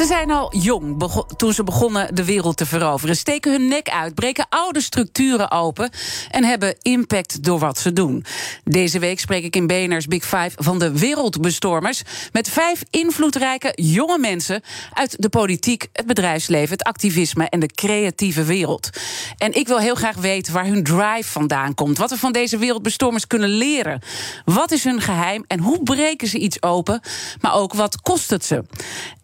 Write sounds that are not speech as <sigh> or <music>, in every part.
Ze zijn al jong toen ze begonnen de wereld te veroveren. Steken hun nek uit, breken oude structuren open en hebben impact door wat ze doen. Deze week spreek ik in BNR's Big Five van de wereldbestormers. Met vijf invloedrijke jonge mensen uit de politiek, het bedrijfsleven, het activisme en de creatieve wereld. En ik wil heel graag weten waar hun drive vandaan komt. Wat we van deze wereldbestormers kunnen leren. Wat is hun geheim en hoe breken ze iets open? Maar ook wat kost het ze?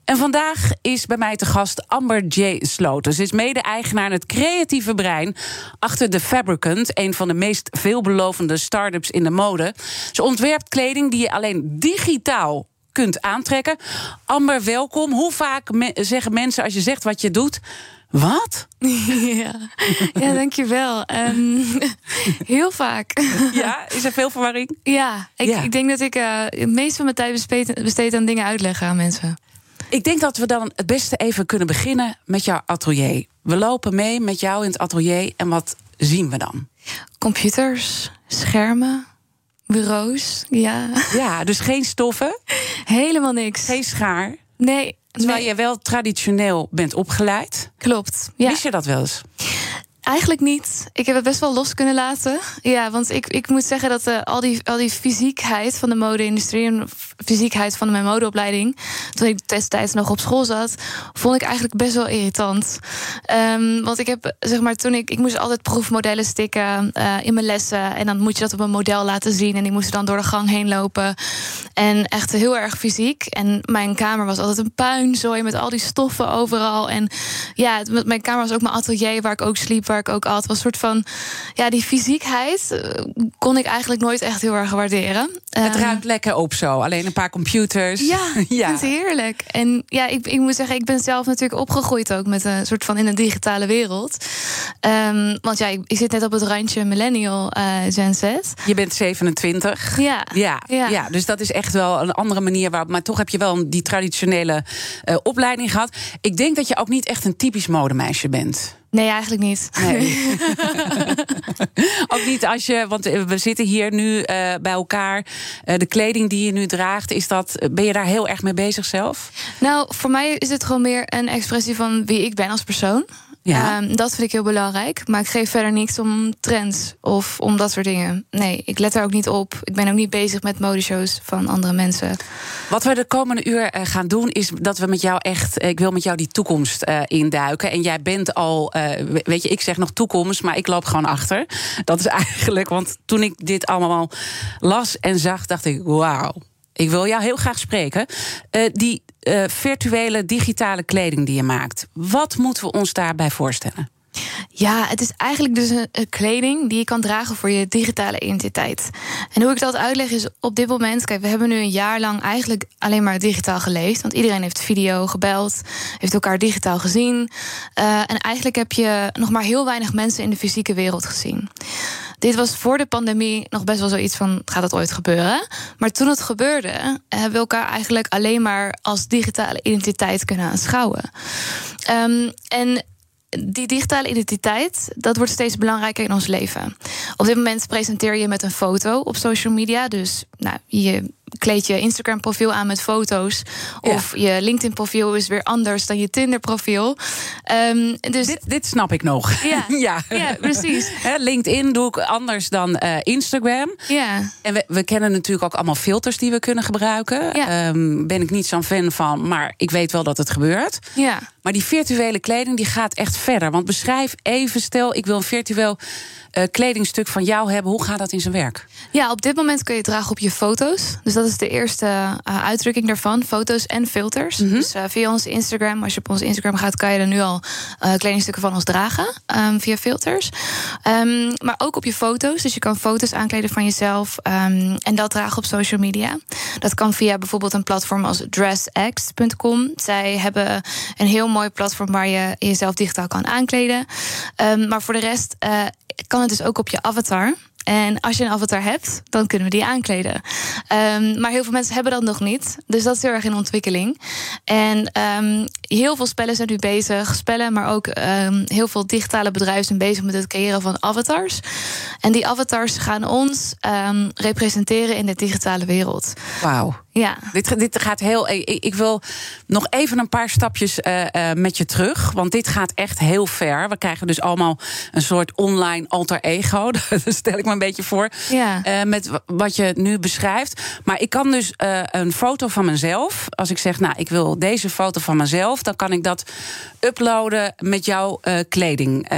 En vandaag is bij mij te gast Amber J. Sloten. Ze is mede-eigenaar het creatieve brein achter The Fabricant, een van de meest veelbelovende start-ups in de mode. Ze ontwerpt kleding die je alleen digitaal kunt aantrekken. Amber, welkom. Hoe vaak zeggen mensen als je zegt wat je doet? Wat? <laughs> Ja, ja dankjewel. Um, <laughs> heel vaak. <laughs> Ja, is er veel verwarring? Ja, ik, ik denk dat ik uh, het meeste van mijn tijd besteed, besteed aan dingen uitleggen aan mensen. Ik denk dat we dan het beste even kunnen beginnen met jouw atelier. We lopen mee met jou in het atelier en wat zien we dan? Computers, schermen, bureaus, ja. <laughs> Ja, dus geen stoffen? Helemaal niks. Geen schaar? Nee. Terwijl je wel traditioneel bent opgeleid. Klopt. Ja. Wist je dat wel eens? Eigenlijk niet. Ik heb het best wel los kunnen laten. Ja, want ik, ik moet zeggen dat uh, al, die, al die fysiekheid van de mode-industrie en fysiekheid van mijn modeopleiding, toen ik destijds nog op school zat, vond ik eigenlijk best wel irritant. Um, want ik heb, zeg maar, toen ik, ik moest altijd proefmodellen stikken uh, in mijn lessen. En dan moet je dat op een model laten zien. En ik moest dan door de gang heen lopen. En echt heel erg fysiek. En mijn kamer was altijd een puinzooi met al die stoffen overal. En ja, mijn kamer was ook mijn atelier waar ik ook sliep waar ik ook altijd was. soort van, ja, die fysiekheid eh, kon ik eigenlijk nooit echt heel erg waarderen. Het um, ruikt lekker op zo, alleen een paar computers. Ja, <laughs> ja. het is heerlijk. En ja, ik, ik moet zeggen, ik ben zelf natuurlijk opgegroeid ook met een soort van in een digitale wereld. Um, want ja, ik, ik, zit net op het randje millennial uh, Gen Z. Je bent 27. Ja. ja. Ja, ja. Dus dat is echt wel een andere manier waarop. Maar toch heb je wel die traditionele uh, opleiding gehad. Ik denk dat je ook niet echt een typisch modemeisje bent. Nee, eigenlijk niet. Nee. <laughs> <laughs> Ook niet als je, want we zitten hier nu uh, bij elkaar. Uh, de kleding die je nu draagt, is dat, ben je daar heel erg mee bezig zelf? Nou, voor mij is het gewoon meer een expressie van wie ik ben als persoon. Ja. Um, dat vind ik heel belangrijk. Maar ik geef verder niks om trends of om dat soort dingen. Nee, ik let daar ook niet op. Ik ben ook niet bezig met modeshows van andere mensen. Wat we de komende uur uh, gaan doen, is dat we met jou echt. Uh, ik wil met jou die toekomst uh, induiken. En jij bent al. weet je, ik zeg nog toekomst, maar ik loop gewoon achter. Dat is <laughs> eigenlijk. Want toen ik dit allemaal las en zag, dacht ik: wauw. Ik wil jou heel graag spreken. Uh, die uh, virtuele digitale kleding die je maakt. Wat moeten we ons daarbij voorstellen? Ja, het is eigenlijk dus een, kleding die je kan dragen voor je digitale identiteit. En hoe ik dat uitleg is op dit moment, kijk, we hebben nu een jaar lang eigenlijk alleen maar digitaal geleefd. Want iedereen heeft video gebeld, heeft elkaar digitaal gezien. Uh, en eigenlijk heb je nog maar heel weinig mensen in de fysieke wereld gezien. Dit was voor de pandemie nog best wel zoiets van: gaat dat ooit gebeuren? Maar toen het gebeurde, hebben we elkaar eigenlijk alleen maar als digitale identiteit kunnen aanschouwen. Um, en die digitale identiteit, dat wordt steeds belangrijker in ons leven. Op dit moment presenteer je met een foto op social media. Dus nou, je kleed je Instagram-profiel aan met foto's. Of je LinkedIn-profiel is weer anders dan je Tinder-profiel. Um, dus... dit, dit snap ik nog. Ja, <laughs> ja. ja precies. LinkedIn doe ik anders dan uh, Instagram. Ja. En we, we, kennen natuurlijk ook allemaal filters die we kunnen gebruiken. Ja. Um, ben ik niet zo'n fan van, maar ik weet wel dat het gebeurt. Ja. Maar die virtuele kleding die gaat echt verder. Want beschrijf even, stel ik wil een virtueel uh, kledingstuk van jou hebben. Hoe gaat dat in zijn werk? Ja, op dit moment kun je het dragen op je foto's. Dus dat is de eerste uh, uitdrukking daarvan. Foto's en filters. Mhm. Dus uh, via ons Instagram, als je op ons Instagram gaat, kan je er nu al uh, kledingstukken van ons dragen. Um, via filters. Um, maar ook op je foto's. Dus je kan foto's aankleden van jezelf. Um, en dat dragen op social media. Dat kan via bijvoorbeeld een platform als dressx.com. Zij hebben een heel mooi platform waar je jezelf digitaal kan aankleden. Maar voor de rest kan het dus ook op je avatar. En als je een avatar hebt, dan kunnen we die aankleden. Um, maar heel veel mensen hebben dat nog niet. Dus dat is heel erg in ontwikkeling. En um, heel veel spellen zijn nu bezig. Spellen, maar ook um, heel veel digitale bedrijven zijn bezig met het creëren van avatars. En die avatars gaan ons representeren in de digitale wereld. Wauw. Ja. Dit, dit gaat heel. Ik, ik, wil nog even een paar stapjes uh, uh, met je terug. Want dit gaat echt heel ver. We krijgen dus allemaal een soort online alter ego. <laughs> Dat stel ik me een beetje voor. Ja. Uh, met wat je nu beschrijft. Maar ik kan dus een foto van mezelf. Als ik zeg, nou, ik wil deze foto van mezelf. Dan kan ik dat uploaden met jouw kleding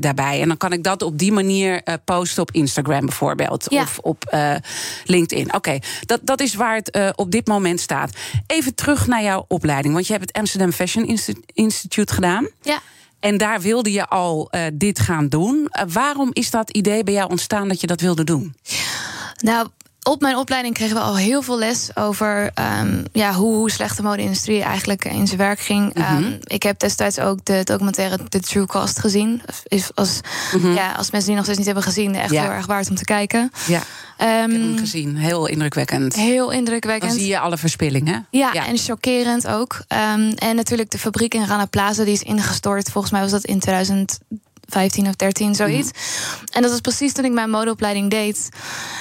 daarbij. En dan kan ik dat op die manier posten op Instagram bijvoorbeeld. Ja. Of op LinkedIn. Oké, okay. dat, dat is waar het op dit moment staat. Even terug naar jouw opleiding. Want je hebt het Amsterdam Fashion Institute gedaan. Ja. En daar wilde je al uh, dit gaan doen. Uh, waarom is dat idee bij jou ontstaan dat je dat wilde doen? Nou, op mijn opleiding kregen we al heel veel les over um, ja, hoe, hoe slecht de mode-industrie eigenlijk in zijn werk ging. Mm -hmm. um, ik heb destijds ook de documentaire The True Cost gezien. Is als, mm -hmm. ja, als mensen die nog steeds niet hebben gezien, echt ja. heel erg waard om te kijken. Ja. Um, ik heb hem gezien. Heel indrukwekkend. Heel indrukwekkend. Dan zie je alle verspillingen. Ja, ja. en chockerend ook. En natuurlijk de fabriek in Rana Plaza, die is ingestort. Volgens mij was dat in 2000. 15 of 13, zoiets. Mm. En dat was precies toen ik mijn modeopleiding deed.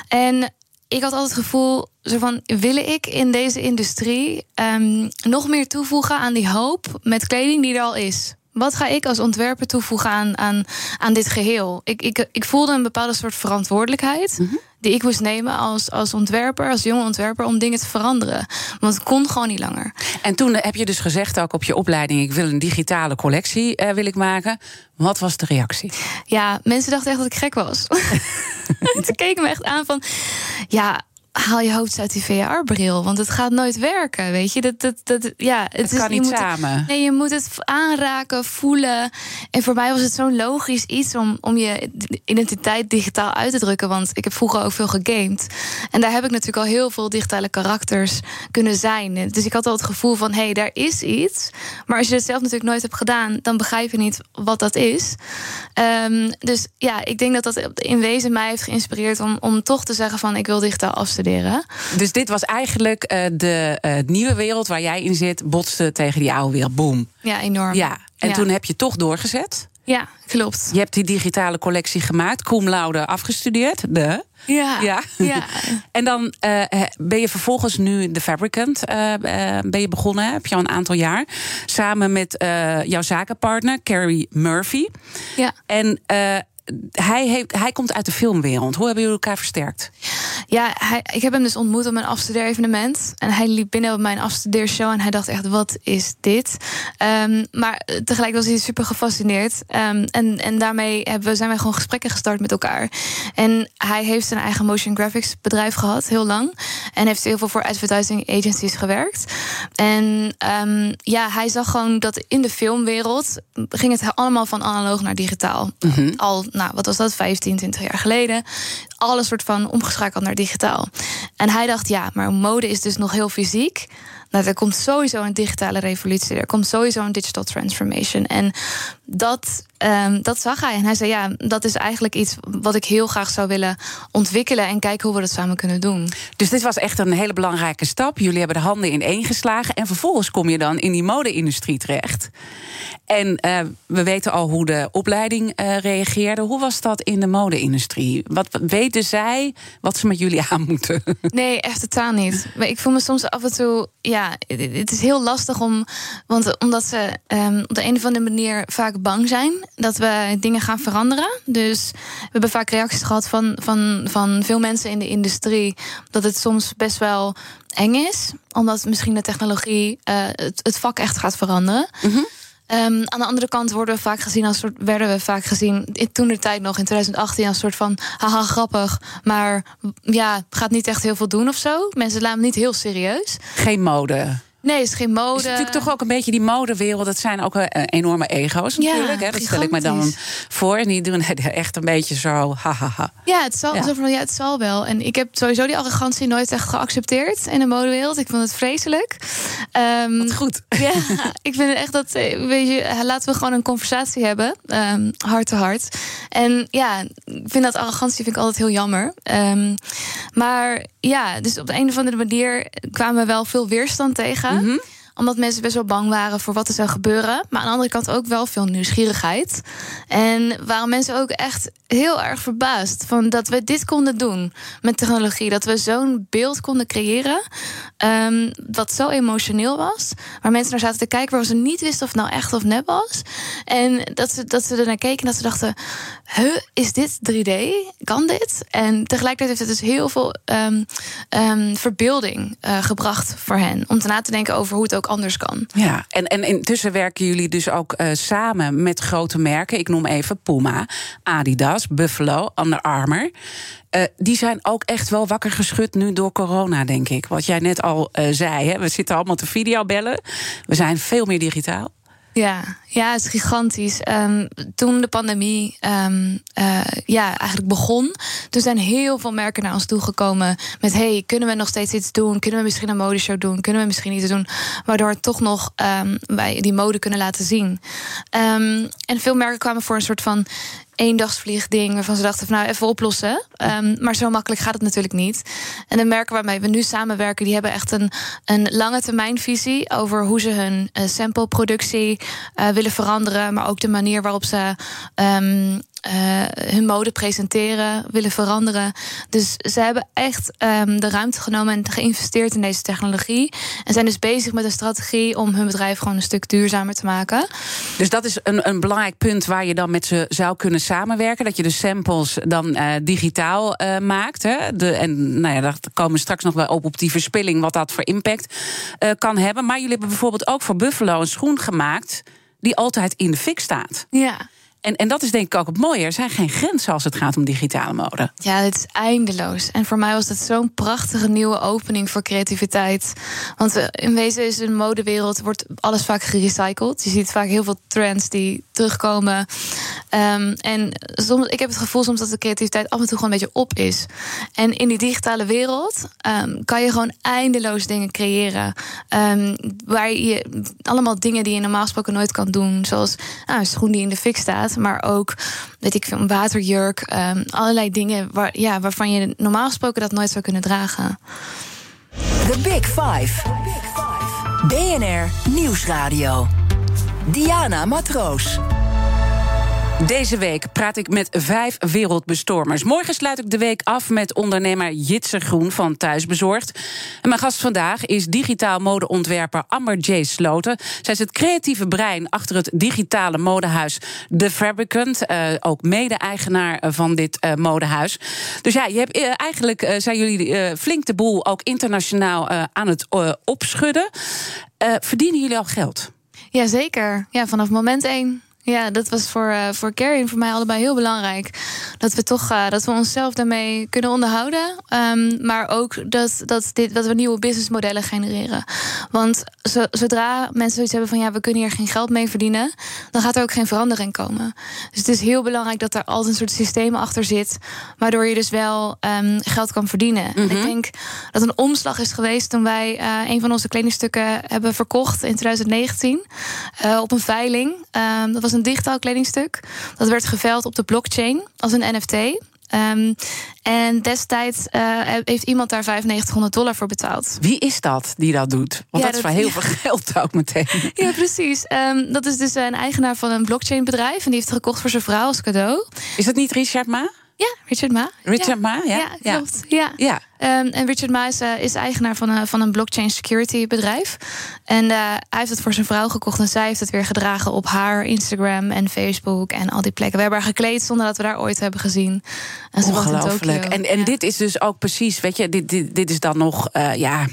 En ik had altijd het gevoel, zo van, wil ik in deze industrie um, nog meer toevoegen aan die hoop met kleding die er al is? Wat ga ik als ontwerper toevoegen aan, aan, aan dit geheel? Ik, ik, ik voelde een bepaalde soort verantwoordelijkheid. -hmm. Die ik moest nemen als, als ontwerper, als jonge ontwerper, om dingen te veranderen. Want het kon gewoon niet langer. En toen heb je dus gezegd ook op je opleiding: ik wil een digitale collectie uh, wil ik maken. Wat was de reactie? Ja, mensen dachten echt dat ik gek was. <laughs> Ze keken me echt aan van. Ja, haal je hoofd uit die VR-bril, want het gaat nooit werken, weet je? Dat, dat, dat, ja, het, het is, kan niet moet, samen. Nee, je moet het aanraken, voelen. En voor mij was het zo'n logisch iets om, om je identiteit digitaal uit te drukken. Want ik heb vroeger ook veel gegamed. En daar heb ik natuurlijk al heel veel digitale karakters kunnen zijn. Dus ik had al het gevoel van, hé, hey, daar is iets. Maar als je het zelf natuurlijk nooit hebt gedaan, dan begrijp je niet wat dat is. Um, dus ja, ik denk dat dat in wezen mij heeft geïnspireerd om, om toch te zeggen van, ik wil digitaal afstuderen. Dus dit was eigenlijk uh, de uh, nieuwe wereld waar jij in zit, botste tegen die oude wereld. Boom. Ja, enorm. Ja, en ja. toen heb je toch doorgezet. Ja, klopt. Je hebt die digitale collectie gemaakt, cum laude afgestudeerd. De. Ja. ja. ja. <laughs> en dan uh, ben je vervolgens nu de Fabricant uh, uh, ben je begonnen, heb je al een aantal jaar. Samen met jouw zakenpartner, Carrie Murphy. Ja. En hij, heeft, hij komt uit de filmwereld. Hoe hebben jullie elkaar versterkt? Ja, hij, ik heb hem dus ontmoet op mijn afstudeerevenement. En hij liep binnen op mijn afstudeershow. En hij dacht echt, wat is dit? Um, maar tegelijk was hij super gefascineerd. Um, en, en daarmee hebben, zijn wij gewoon gesprekken gestart met elkaar. En hij heeft zijn eigen motion graphics bedrijf gehad, heel lang. En heeft heel veel voor advertising agencies gewerkt. En um, ja, hij zag gewoon dat in de filmwereld... ging het allemaal van analoog naar digitaal. Mm -hmm. Al nou, wat was dat, 15, 20 jaar geleden. Alles soort van omgeschakeld naar digitaal. En hij dacht, ja, maar mode is dus nog heel fysiek. Nou, er komt sowieso een digitale revolutie. Er komt sowieso een digital transformation. En dat, um, dat zag hij. En hij zei, ja, dat is eigenlijk iets wat ik heel graag zou willen ontwikkelen... en kijken hoe we dat samen kunnen doen. Dus dit was echt een hele belangrijke stap. Jullie hebben de handen in één geslagen. En vervolgens kom je dan in die mode-industrie terecht. En uh, we weten al hoe de opleiding uh, reageerde. Hoe was dat in de mode-industrie? Wat weten zij wat ze met jullie <laughs> aan moeten? Nee, echt totaal niet. Maar ik voel me soms af en toe... ja, het is heel lastig om... want omdat ze um, op de een of andere manier vaak bang zijn... dat we dingen gaan veranderen. Dus we hebben vaak reacties gehad van, van, van veel mensen in de industrie... dat het soms best wel eng is. Omdat misschien de technologie uh, het, het vak echt gaat veranderen. Mm -hmm. Ehm, aan de andere kant worden we vaak gezien als soort, werden we vaak gezien in, toen de tijd nog in 2018 als soort van haha grappig, maar ja, gaat niet echt heel veel doen of zo. Mensen laten me niet heel serieus. Geen mode. Nee, het is geen mode. Het is natuurlijk toch ook een beetje die modewereld. Dat zijn ook eh, enorme ego's natuurlijk. Ja, hè? Dat stel ik me dan voor. En die doen <laughs> echt een beetje zo. Hahaha. Ja, het zal, Ja. Zo van, ja, het zal wel. En ik heb sowieso die arrogantie nooit echt geaccepteerd in de modewereld. Ik vond het vreselijk. Ehm, Goed. <laughs> ja, ik vind het echt dat, eh, weet je, laten we gewoon een conversatie hebben, ehm, hart te hart. En ja, ik vind dat arrogantie vind ik altijd heel jammer. Ehm, maar ja, dus op de een of andere manier kwamen we wel veel weerstand tegen Mm-hmm. Omdat mensen best wel bang waren voor wat er zou gebeuren. Maar aan de andere kant ook wel veel nieuwsgierigheid. En waren mensen ook echt heel erg verbaasd van dat we dit konden doen met technologie. Dat we zo'n beeld konden creëren. ehm, wat zo emotioneel was. Waar mensen naar zaten te kijken waar ze niet wisten of het nou echt of nep was. En dat ze, dat ze er naar keken en dat ze dachten: huh, is dit 3D? Kan dit? En tegelijkertijd heeft het dus heel veel ehm, ehm, verbeelding eh, gebracht voor hen. Om te na te denken over hoe het ook anders kan. Ja, en, en intussen werken jullie dus ook eh, samen met grote merken. Ik noem even Puma, Adidas, Buffalo, Under Armour. Eh, die zijn ook echt wel wakker geschud nu door corona, denk ik. Wat jij net al eh, zei. Hè? We zitten allemaal te videobellen. We zijn veel meer digitaal. Ja, ja, het is gigantisch. Ehm, toen de pandemie ehm, eh, ja, eigenlijk begon, toen zijn heel veel merken naar ons toegekomen met: hey, kunnen we nog steeds iets doen? Kunnen we misschien een modeshow doen? Kunnen we misschien iets doen? Waardoor toch nog ehm, wij die mode kunnen laten zien. En veel merken kwamen voor een soort van eendagsvliegding waarvan ze dachten van nou even oplossen. Ehm, maar zo makkelijk gaat het natuurlijk niet. En de merken waarmee we nu samenwerken, die hebben echt een, een lange termijn visie over hoe ze hun eh, sampleproductie eh, willen veranderen, maar ook de manier waarop ze ehm, eh, hun mode presenteren, willen veranderen. Dus ze hebben echt ehm, de ruimte genomen en geïnvesteerd in deze technologie. En zijn dus bezig met een strategie om hun bedrijf gewoon een stuk duurzamer te maken. Dus dat is een, een belangrijk punt waar je dan met ze zou kunnen samenwerken. Dat je de samples dan eh, digitaal eh, maakt. Hè? De, en nou ja, daar komen we straks nog wel op op die verspilling, wat dat voor impact kan hebben. Maar jullie hebben bijvoorbeeld ook voor Buffalo een schoen gemaakt die altijd in de fik staat. Ja. En, en dat is denk ik ook het mooie. Er zijn geen grenzen als het gaat om digitale mode. Ja, dit is eindeloos. En voor mij was het zo'n prachtige nieuwe opening voor creativiteit. Want in wezen is de modewereld wordt alles vaak gerecycled. Je ziet vaak heel veel trends die terugkomen. Ehm, en soms, ik heb het gevoel soms dat de creativiteit af en toe gewoon een beetje op is. En in die digitale wereld ehm, kan je gewoon eindeloos dingen creëren. Ehm, waar je allemaal dingen die je normaal gesproken nooit kan doen. Zoals nou, een schoen die in de fik staat. Maar ook, weet ik veel, een waterjurk. allerlei dingen waar, ja, waarvan je normaal gesproken dat nooit zou kunnen dragen. The Big Five. BNR Nieuwsradio. Diana Matroos. Deze week praat ik met vijf wereldbestormers. Morgen sluit ik de week af met ondernemer Jitse Groen van Thuisbezorgd. Mijn gast vandaag is digitaal modeontwerper Amber J. Sloten. Zij is het creatieve brein achter het digitale modehuis The Fabricant. eh, ook mede-eigenaar eh, van dit eh, modehuis. Dus ja, je hebt, eigenlijk zijn jullie flink de boel ook internationaal aan het opschudden. Verdienen jullie al geld? Jazeker. Ja, vanaf moment één. Ja, dat was voor, eh voor Carrie en voor mij allebei heel belangrijk. Dat we toch eh, dat we onszelf daarmee kunnen onderhouden. Ehm, maar ook dat, dat, dit, dat we nieuwe businessmodellen genereren. Want zo- zodra mensen zoiets hebben van ja, we kunnen hier geen geld mee verdienen, dan gaat er ook geen verandering komen. Dus het is heel belangrijk dat er altijd een soort systeem achter zit. Waardoor je dus wel ehm, geld kan verdienen. En Ik denk dat een omslag is geweest toen wij eh, een van onze kledingstukken hebben verkocht in 2019 eh, op een veiling. Ehm, dat was een digitaal kledingstuk. Dat werd geveild op de blockchain als een NFT. Ehm, en destijds eh, heeft iemand daar 9500 dollar voor betaald. Wie is dat die dat doet? Want Ja, dat is wel heel ja. <laughs> veel geld ook meteen. Ja, precies. Ehm, dat is dus een eigenaar van een blockchainbedrijf. En die heeft het gekocht voor zijn vrouw als cadeau. Is dat niet Richard Ma? Ja, Richard Ma. Richard ja. Ma, ja? Ja, klopt. Ja. Ja. Ehm, en Richard Ma is, eh, is eigenaar van een, van een blockchain security bedrijf. En eh, hij heeft het voor zijn vrouw gekocht. En zij heeft het weer gedragen op haar Instagram en Facebook en al die plekken. We hebben haar gekleed zonder dat we daar ooit hebben gezien. En ze Ongelooflijk. En, en Ja. dit is dus ook precies, weet je, dit, dit, dit is dan nog, eh, ja,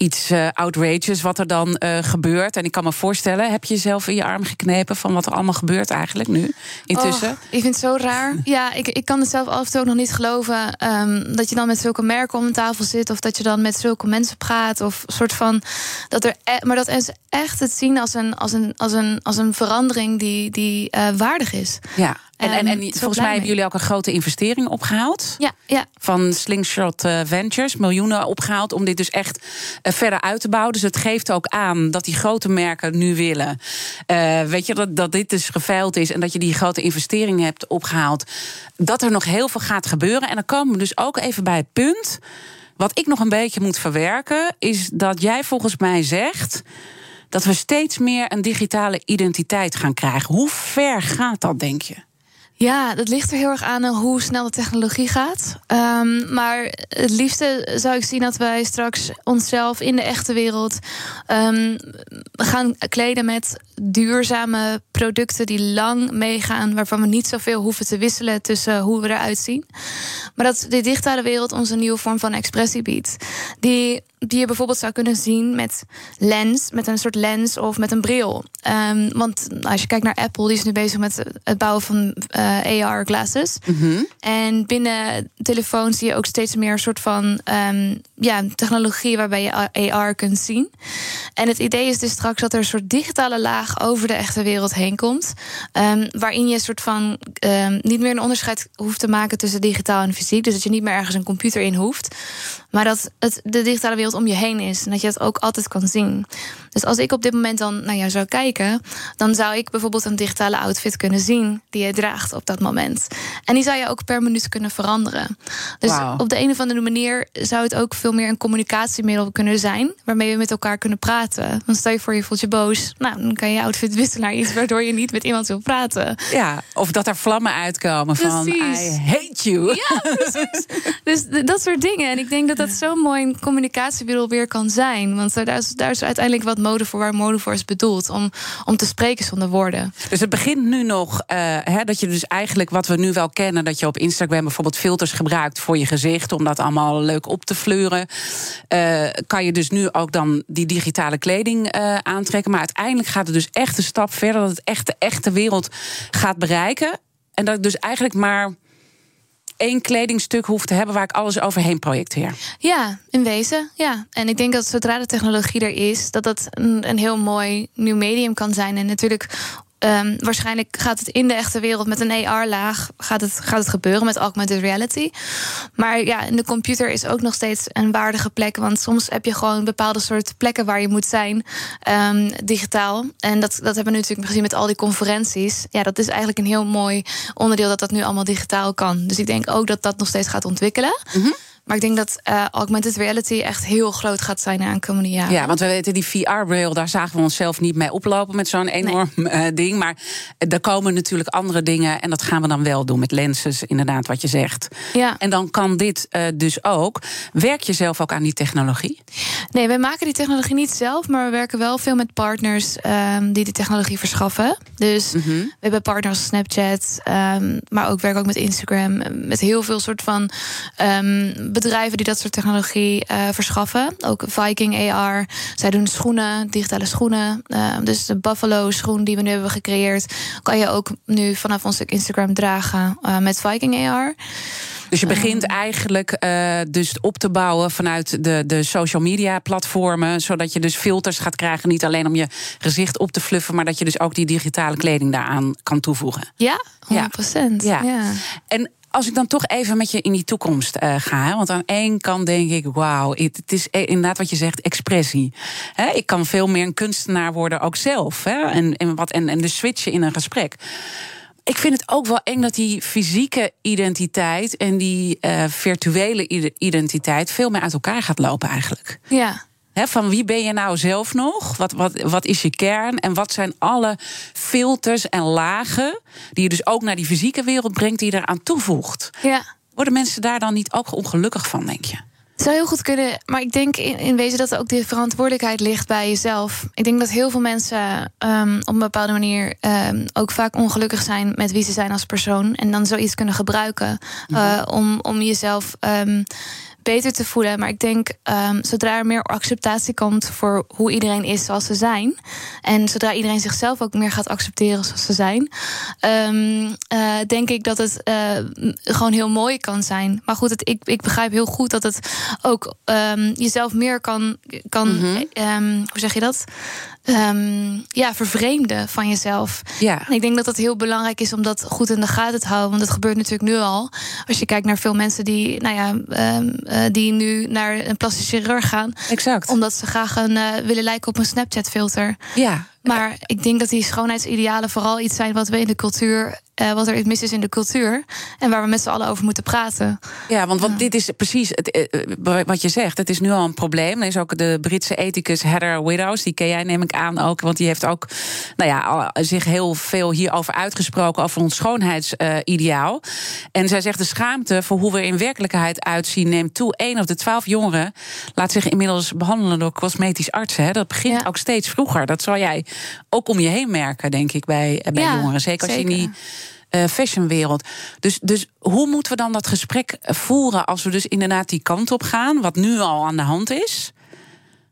iets uh, outrageous wat er dan uh, gebeurt. En ik kan me voorstellen, heb je jezelf in je arm geknepen van wat er allemaal gebeurt eigenlijk nu intussen? Oh, ik vind het zo raar. Ja, ik, ik kan het zelf af en toe ook nog niet geloven um, dat je dan met zulke merken om tafel zit of dat je dan met zulke mensen praat of soort van dat er, e maar dat mensen echt het zien als een, als een, als een, als een verandering die, die uh, waardig is. Ja. En, en, en volgens mij hebben jullie ook een grote investering opgehaald. Ja, ja. Van Slingshot uh, Ventures, miljoenen opgehaald om dit dus echt uh, verder uit te bouwen. Dus het geeft ook aan dat die grote merken nu willen. Uh, weet je, dat, dat dit dus geveild is en dat je die grote investeringen hebt opgehaald. Dat er nog heel veel gaat gebeuren. En dan komen we dus ook even bij het punt. Wat ik nog een beetje moet verwerken, is dat jij volgens mij zegt dat we steeds meer een digitale identiteit gaan krijgen. Hoe ver gaat dat, denk je? Ja, dat ligt er heel erg aan hoe snel de technologie gaat. Um, maar het liefste zou ik zien dat wij straks onszelf in de echte wereld um, gaan kleden met duurzame producten die lang meegaan, waarvan we niet zoveel hoeven te wisselen tussen hoe we eruit zien. Maar dat de digitale wereld ons een nieuwe vorm van expressie biedt. Die die je bijvoorbeeld zou kunnen zien met lens, met een soort lens of met een bril. Um, want als je kijkt naar Apple, die is nu bezig met het bouwen van uh, AR glasses. Mm -hmm. En binnen telefoons zie je ook steeds meer een soort van um, ja, technologie waarbij je AR kunt zien. En het idee is dus straks dat er een soort digitale laag over de echte wereld heen komt. Um, waarin je een soort van niet meer een onderscheid hoeft te maken tussen digitaal en fysiek. Dus dat je niet meer ergens een computer in hoeft. Maar dat het, de digitale wereld om je heen is. En dat je het ook altijd kan zien. Dus als ik op dit moment dan naar jou zou kijken, dan zou ik bijvoorbeeld een digitale outfit kunnen zien die je draagt op dat moment. En die zou je ook per minuut kunnen veranderen. Dus wow. op de een of andere manier zou het ook veel meer een communicatiemiddel kunnen zijn, waarmee we met elkaar kunnen praten. Dan stel je voor je voelt je boos, nou dan kan je outfit wisselen naar iets waardoor je niet met iemand wil praten. Ja, of dat er vlammen uitkomen van precies. I hate you. Ja, precies. dus dat soort dingen. En ik denk dat dat <laughs> zo'n mooi communicatiemiddel weer kan zijn, want daar is, daar is uiteindelijk wat mode voor waar mode voor is bedoeld. Om, om te spreken zonder woorden. Dus het begint nu nog uh, hè, dat je dus eigenlijk wat we nu wel kennen, dat je op Instagram bijvoorbeeld filters gebruikt voor je gezicht, om dat allemaal leuk op te fleuren. Uh, kan je dus nu ook dan die digitale kleding uh, aantrekken. Maar uiteindelijk gaat het dus echt een stap verder, dat het echt de echte wereld gaat bereiken. En dat dus eigenlijk maar één kledingstuk hoef te hebben waar ik alles overheen projecteer. Ja, in wezen. Ja. En ik denk dat zodra de technologie er is, dat dat een, een heel mooi nieuw medium kan zijn. En natuurlijk Um, waarschijnlijk gaat het in de echte wereld met een AR-laag gaat het, gaat het gebeuren met augmented reality. Maar ja, in de computer is ook nog steeds een waardige plek. Want soms heb je gewoon bepaalde soort plekken waar je moet zijn, um, digitaal. En dat, dat hebben we natuurlijk gezien met al die conferenties. Ja, dat is eigenlijk een heel mooi onderdeel dat dat nu allemaal digitaal kan. Dus ik denk ook dat dat nog steeds gaat ontwikkelen. Mm. Maar ik denk dat uh, augmented reality echt heel groot gaat zijn aan komende jaren. Ja, want we weten die VR-bril, daar zagen we onszelf niet mee oplopen met zo'n enorm nee. uh, ding. Maar er komen natuurlijk andere dingen en dat gaan we dan wel doen met lenses, inderdaad, wat je zegt. Ja. En dan kan dit uh, dus ook. Werk je zelf ook aan die technologie? Nee, wij maken die technologie niet zelf, maar we werken wel veel met partners um, die die technologie verschaffen. Dus mm -hmm. we hebben partners als Snapchat, um, maar ook werken ook met Instagram, met heel veel soort van um, bedrijven die dat soort technologie uh, verschaffen. Ook Viking AR. Zij doen schoenen, digitale schoenen. Uh, dus de Buffalo schoen die we nu hebben gecreëerd, kan je ook nu vanaf ons Instagram dragen uh, met Viking AR. Dus je begint eigenlijk uh, dus op te bouwen vanuit de, de social media platformen. Zodat je dus filters gaat krijgen. Niet alleen om je gezicht op te fluffen, maar dat je dus ook die digitale kleding daaraan kan toevoegen. Ja, 100%. Ja. ja. En als ik dan toch even met je in die toekomst uh, ga. Want aan één kant denk ik, wauw, het is e- inderdaad wat je zegt, expressie. Ik kan veel meer een kunstenaar worden, ook zelf. En, en, wat, en, en de switchen in een gesprek. Ik vind het ook wel eng dat die fysieke identiteit en die uh, virtuele identiteit veel meer uit elkaar gaat lopen eigenlijk. Ja van wie ben je nou zelf nog? Wat, wat, wat is je kern? En wat zijn alle filters en lagen die je dus ook naar die fysieke wereld brengt, die je eraan toevoegt? Ja. Worden mensen daar dan niet ook ongelukkig van, denk je? Het zou heel goed kunnen, maar ik denk in, in wezen dat ook de verantwoordelijkheid ligt bij jezelf. Ik denk dat heel veel mensen um, op een bepaalde manier um, ook vaak ongelukkig zijn met wie ze zijn als persoon. En dan zoiets kunnen gebruiken mm -hmm. uh, om, om jezelf. Um, beter te voelen. Maar ik denk, um, zodra er meer acceptatie komt voor hoe iedereen is zoals ze zijn. En zodra iedereen zichzelf ook meer gaat accepteren zoals ze zijn. Um, uh, denk ik dat het uh, gewoon heel mooi kan zijn. Maar goed, het, ik, ik begrijp heel goed dat het ook um, jezelf meer kan. kan mm -hmm. hoe zeg je dat? Um, ja, vervreemden van jezelf. Ja. En ik denk dat het heel belangrijk is om dat goed in de gaten te houden. Want het gebeurt natuurlijk nu al. Als je kijkt naar veel mensen die, nou ja, um, uh, die nu naar een plastische chirurg gaan. Exact. Omdat ze graag een, uh, willen lijken op een Snapchat-filter. Ja. Maar ik denk dat die schoonheidsidealen vooral iets zijn wat we in de cultuur uh, wat er mis is in de cultuur. En waar we met z'n allen over moeten praten. Ja, want wat, dit is precies het, uh, wat je zegt. Het is nu al een probleem. Er is ook de Britse ethicus Heather Widows. Die ken jij, neem ik aan ook. Want die heeft ook nou ja, zich heel veel hierover uitgesproken. Over ons schoonheidsideaal. En zij zegt de schaamte voor hoe we in werkelijkheid uitzien neemt toe. Eén op de twaalf jongeren laat zich inmiddels behandelen door cosmetisch artsen. Hè. Dat begint ja. ook steeds vroeger. Dat zal jij ook om je heen merken, denk ik, bij, bij ja, jongeren. Zeker als je niet uh, fashionwereld. Dus, dus hoe moeten we dan dat gesprek voeren als we dus inderdaad die kant op gaan, wat nu al aan de hand is?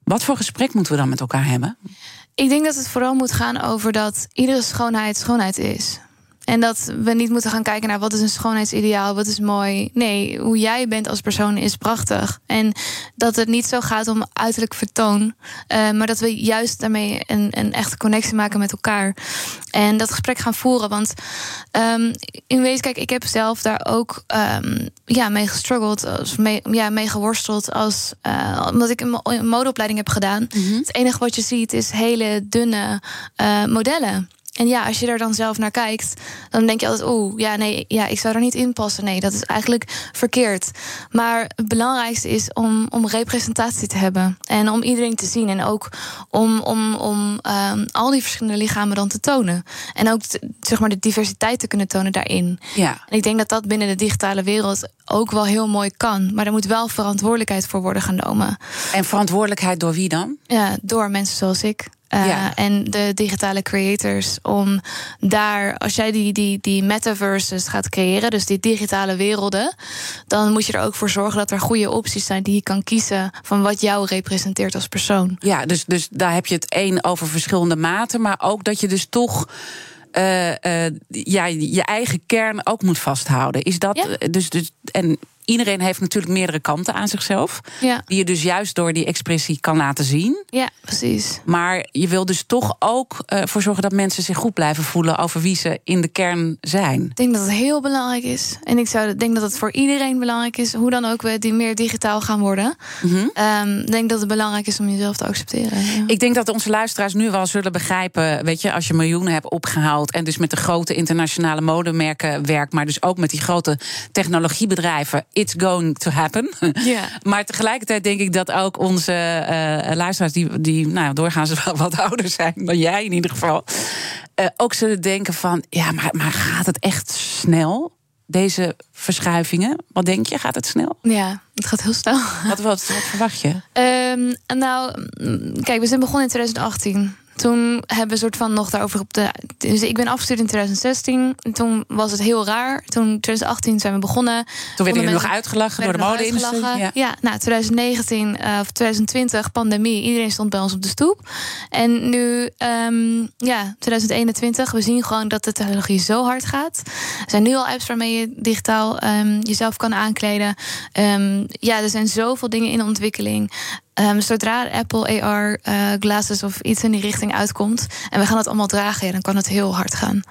Wat voor gesprek moeten we dan met elkaar hebben? Ik denk dat het vooral moet gaan over dat iedere schoonheid schoonheid is. En dat we niet moeten gaan kijken naar wat is een schoonheidsideaal, wat is mooi. Nee, hoe jij bent als persoon is prachtig. En dat het niet zo gaat om uiterlijk vertoon, uh, maar dat we juist daarmee een, een echte connectie maken met elkaar. En dat gesprek gaan voeren. Want um, in wezen, kijk, ik heb zelf daar ook um, ja, mee gestruggeld, als mee, ja, mee geworsteld. Als, uh, omdat ik een, modeopleiding heb gedaan. Mm -hmm. Het enige wat je ziet is hele dunne uh, modellen. En ja, als je er dan zelf naar kijkt, dan denk je altijd: oeh, ja, nee, ja, ik zou er niet in passen. Nee, dat is eigenlijk verkeerd. Maar het belangrijkste is om, om representatie te hebben. En om iedereen te zien. En ook om, om, om um, al die verschillende lichamen dan te tonen. En ook zeg maar, de diversiteit te kunnen tonen daarin. Ja. En ik denk dat dat binnen de digitale wereld ook wel heel mooi kan. Maar er moet wel verantwoordelijkheid voor worden genomen. En verantwoordelijkheid door wie dan? Ja, door mensen zoals ik. Uh, ja. En de digitale creators. Om daar, als jij die, die, die metaverses gaat creëren, dus die digitale werelden, dan moet je er ook voor zorgen dat er goede opties zijn die je kan kiezen van wat jou representeert als persoon. Ja, dus, dus daar heb je het één over verschillende maten, maar ook dat je dus toch. Uh, uh, ja, je eigen kern ook moet vasthouden. Is dat ja. dus, dus en iedereen heeft natuurlijk meerdere kanten aan zichzelf. Ja. Die je dus juist door die expressie kan laten zien. Ja, precies. Maar je wil dus toch ook uh, voor zorgen dat mensen zich goed blijven voelen over wie ze in de kern zijn. Ik denk dat het heel belangrijk is. En ik zou denk dat het voor iedereen belangrijk is, hoe dan ook we die meer digitaal gaan worden. Mm -hmm. um, denk dat het belangrijk is om jezelf te accepteren. Ja. Ik denk dat onze luisteraars nu wel zullen begrijpen, weet je, als je miljoenen hebt opgehaald en dus met de grote internationale modemerken werkt, maar dus ook met die grote technologiebedrijven it's going to happen. Yeah. <laughs> maar tegelijkertijd denk ik dat ook onze uh, luisteraars, die, die nou, doorgaans wel wat ouder zijn dan jij in ieder geval, uh, ook zullen denken van, ja, maar, maar gaat het echt snel? Deze verschuivingen, wat denk je? Gaat het snel? Ja, het gaat heel snel. Wat, wat, wat verwacht je? Um, <laughs> nou, kijk, we zijn begonnen in 2018 toen hebben we soort van nog daarover op de. Dus ik ben afgestuurd in 2016. En toen was het heel raar. Toen 2018 zijn we begonnen. Toen werden jullie nog uitgelachen door de mode-industrie. Ja. ja, nou 2019 uh, of 2020 pandemie. Iedereen stond bij ons op de stoep. En nu, um, ja, 2021. We zien gewoon dat de technologie zo hard gaat. Er zijn nu al apps waarmee je digitaal um, jezelf kan aankleden. Um, ja, er zijn zoveel dingen in ontwikkeling. Um, zodra Apple AR uh, glasses of iets in die richting uitkomt en we gaan het allemaal dragen, dan kan het heel hard gaan.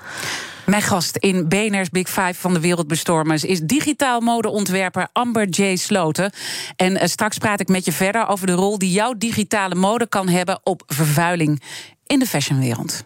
Mijn gast in BNR's Big Five van de Wereldbestormers is digitaal modeontwerper Amber J. Sloten. En uh, straks praat ik met je verder over de rol die jouw digitale mode kan hebben op vervuiling in de fashionwereld.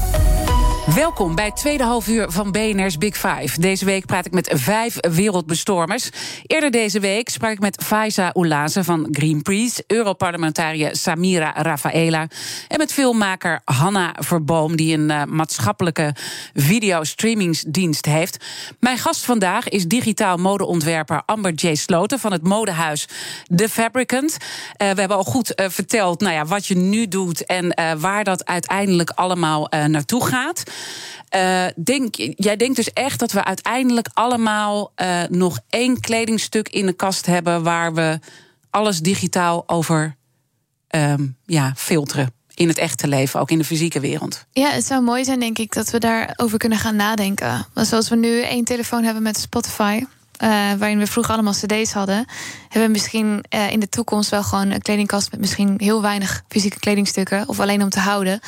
Welkom bij het tweede halfuur van BNR's Big Five. Deze week praat ik met vijf wereldbestormers. Eerder deze week sprak ik met Faiza Oulaze van Greenpeace... Europarlementariër Samira Rafaela... en met filmmaker Hanna Verboom... die een uh, maatschappelijke videostreamingsdienst heeft. Mijn gast vandaag is digitaal modeontwerper Amber J. Sloten... van het modehuis The Fabricant. Uh, we hebben al goed uh, verteld nou ja, wat je nu doet... en waar dat uiteindelijk allemaal naartoe gaat... Uh, denk, jij denkt dus echt dat we uiteindelijk allemaal uh, nog één kledingstuk in de kast hebben waar we alles digitaal over um, ja, filteren. In het echte leven, ook in de fysieke wereld. Ja, het zou mooi zijn, denk ik, dat we daarover kunnen gaan nadenken. Want zoals we nu één telefoon hebben met Spotify. Uh, waarin we vroeger allemaal cd's hadden, hebben we misschien uh, in de toekomst wel gewoon een kledingkast met misschien heel weinig fysieke kledingstukken, of alleen om te houden,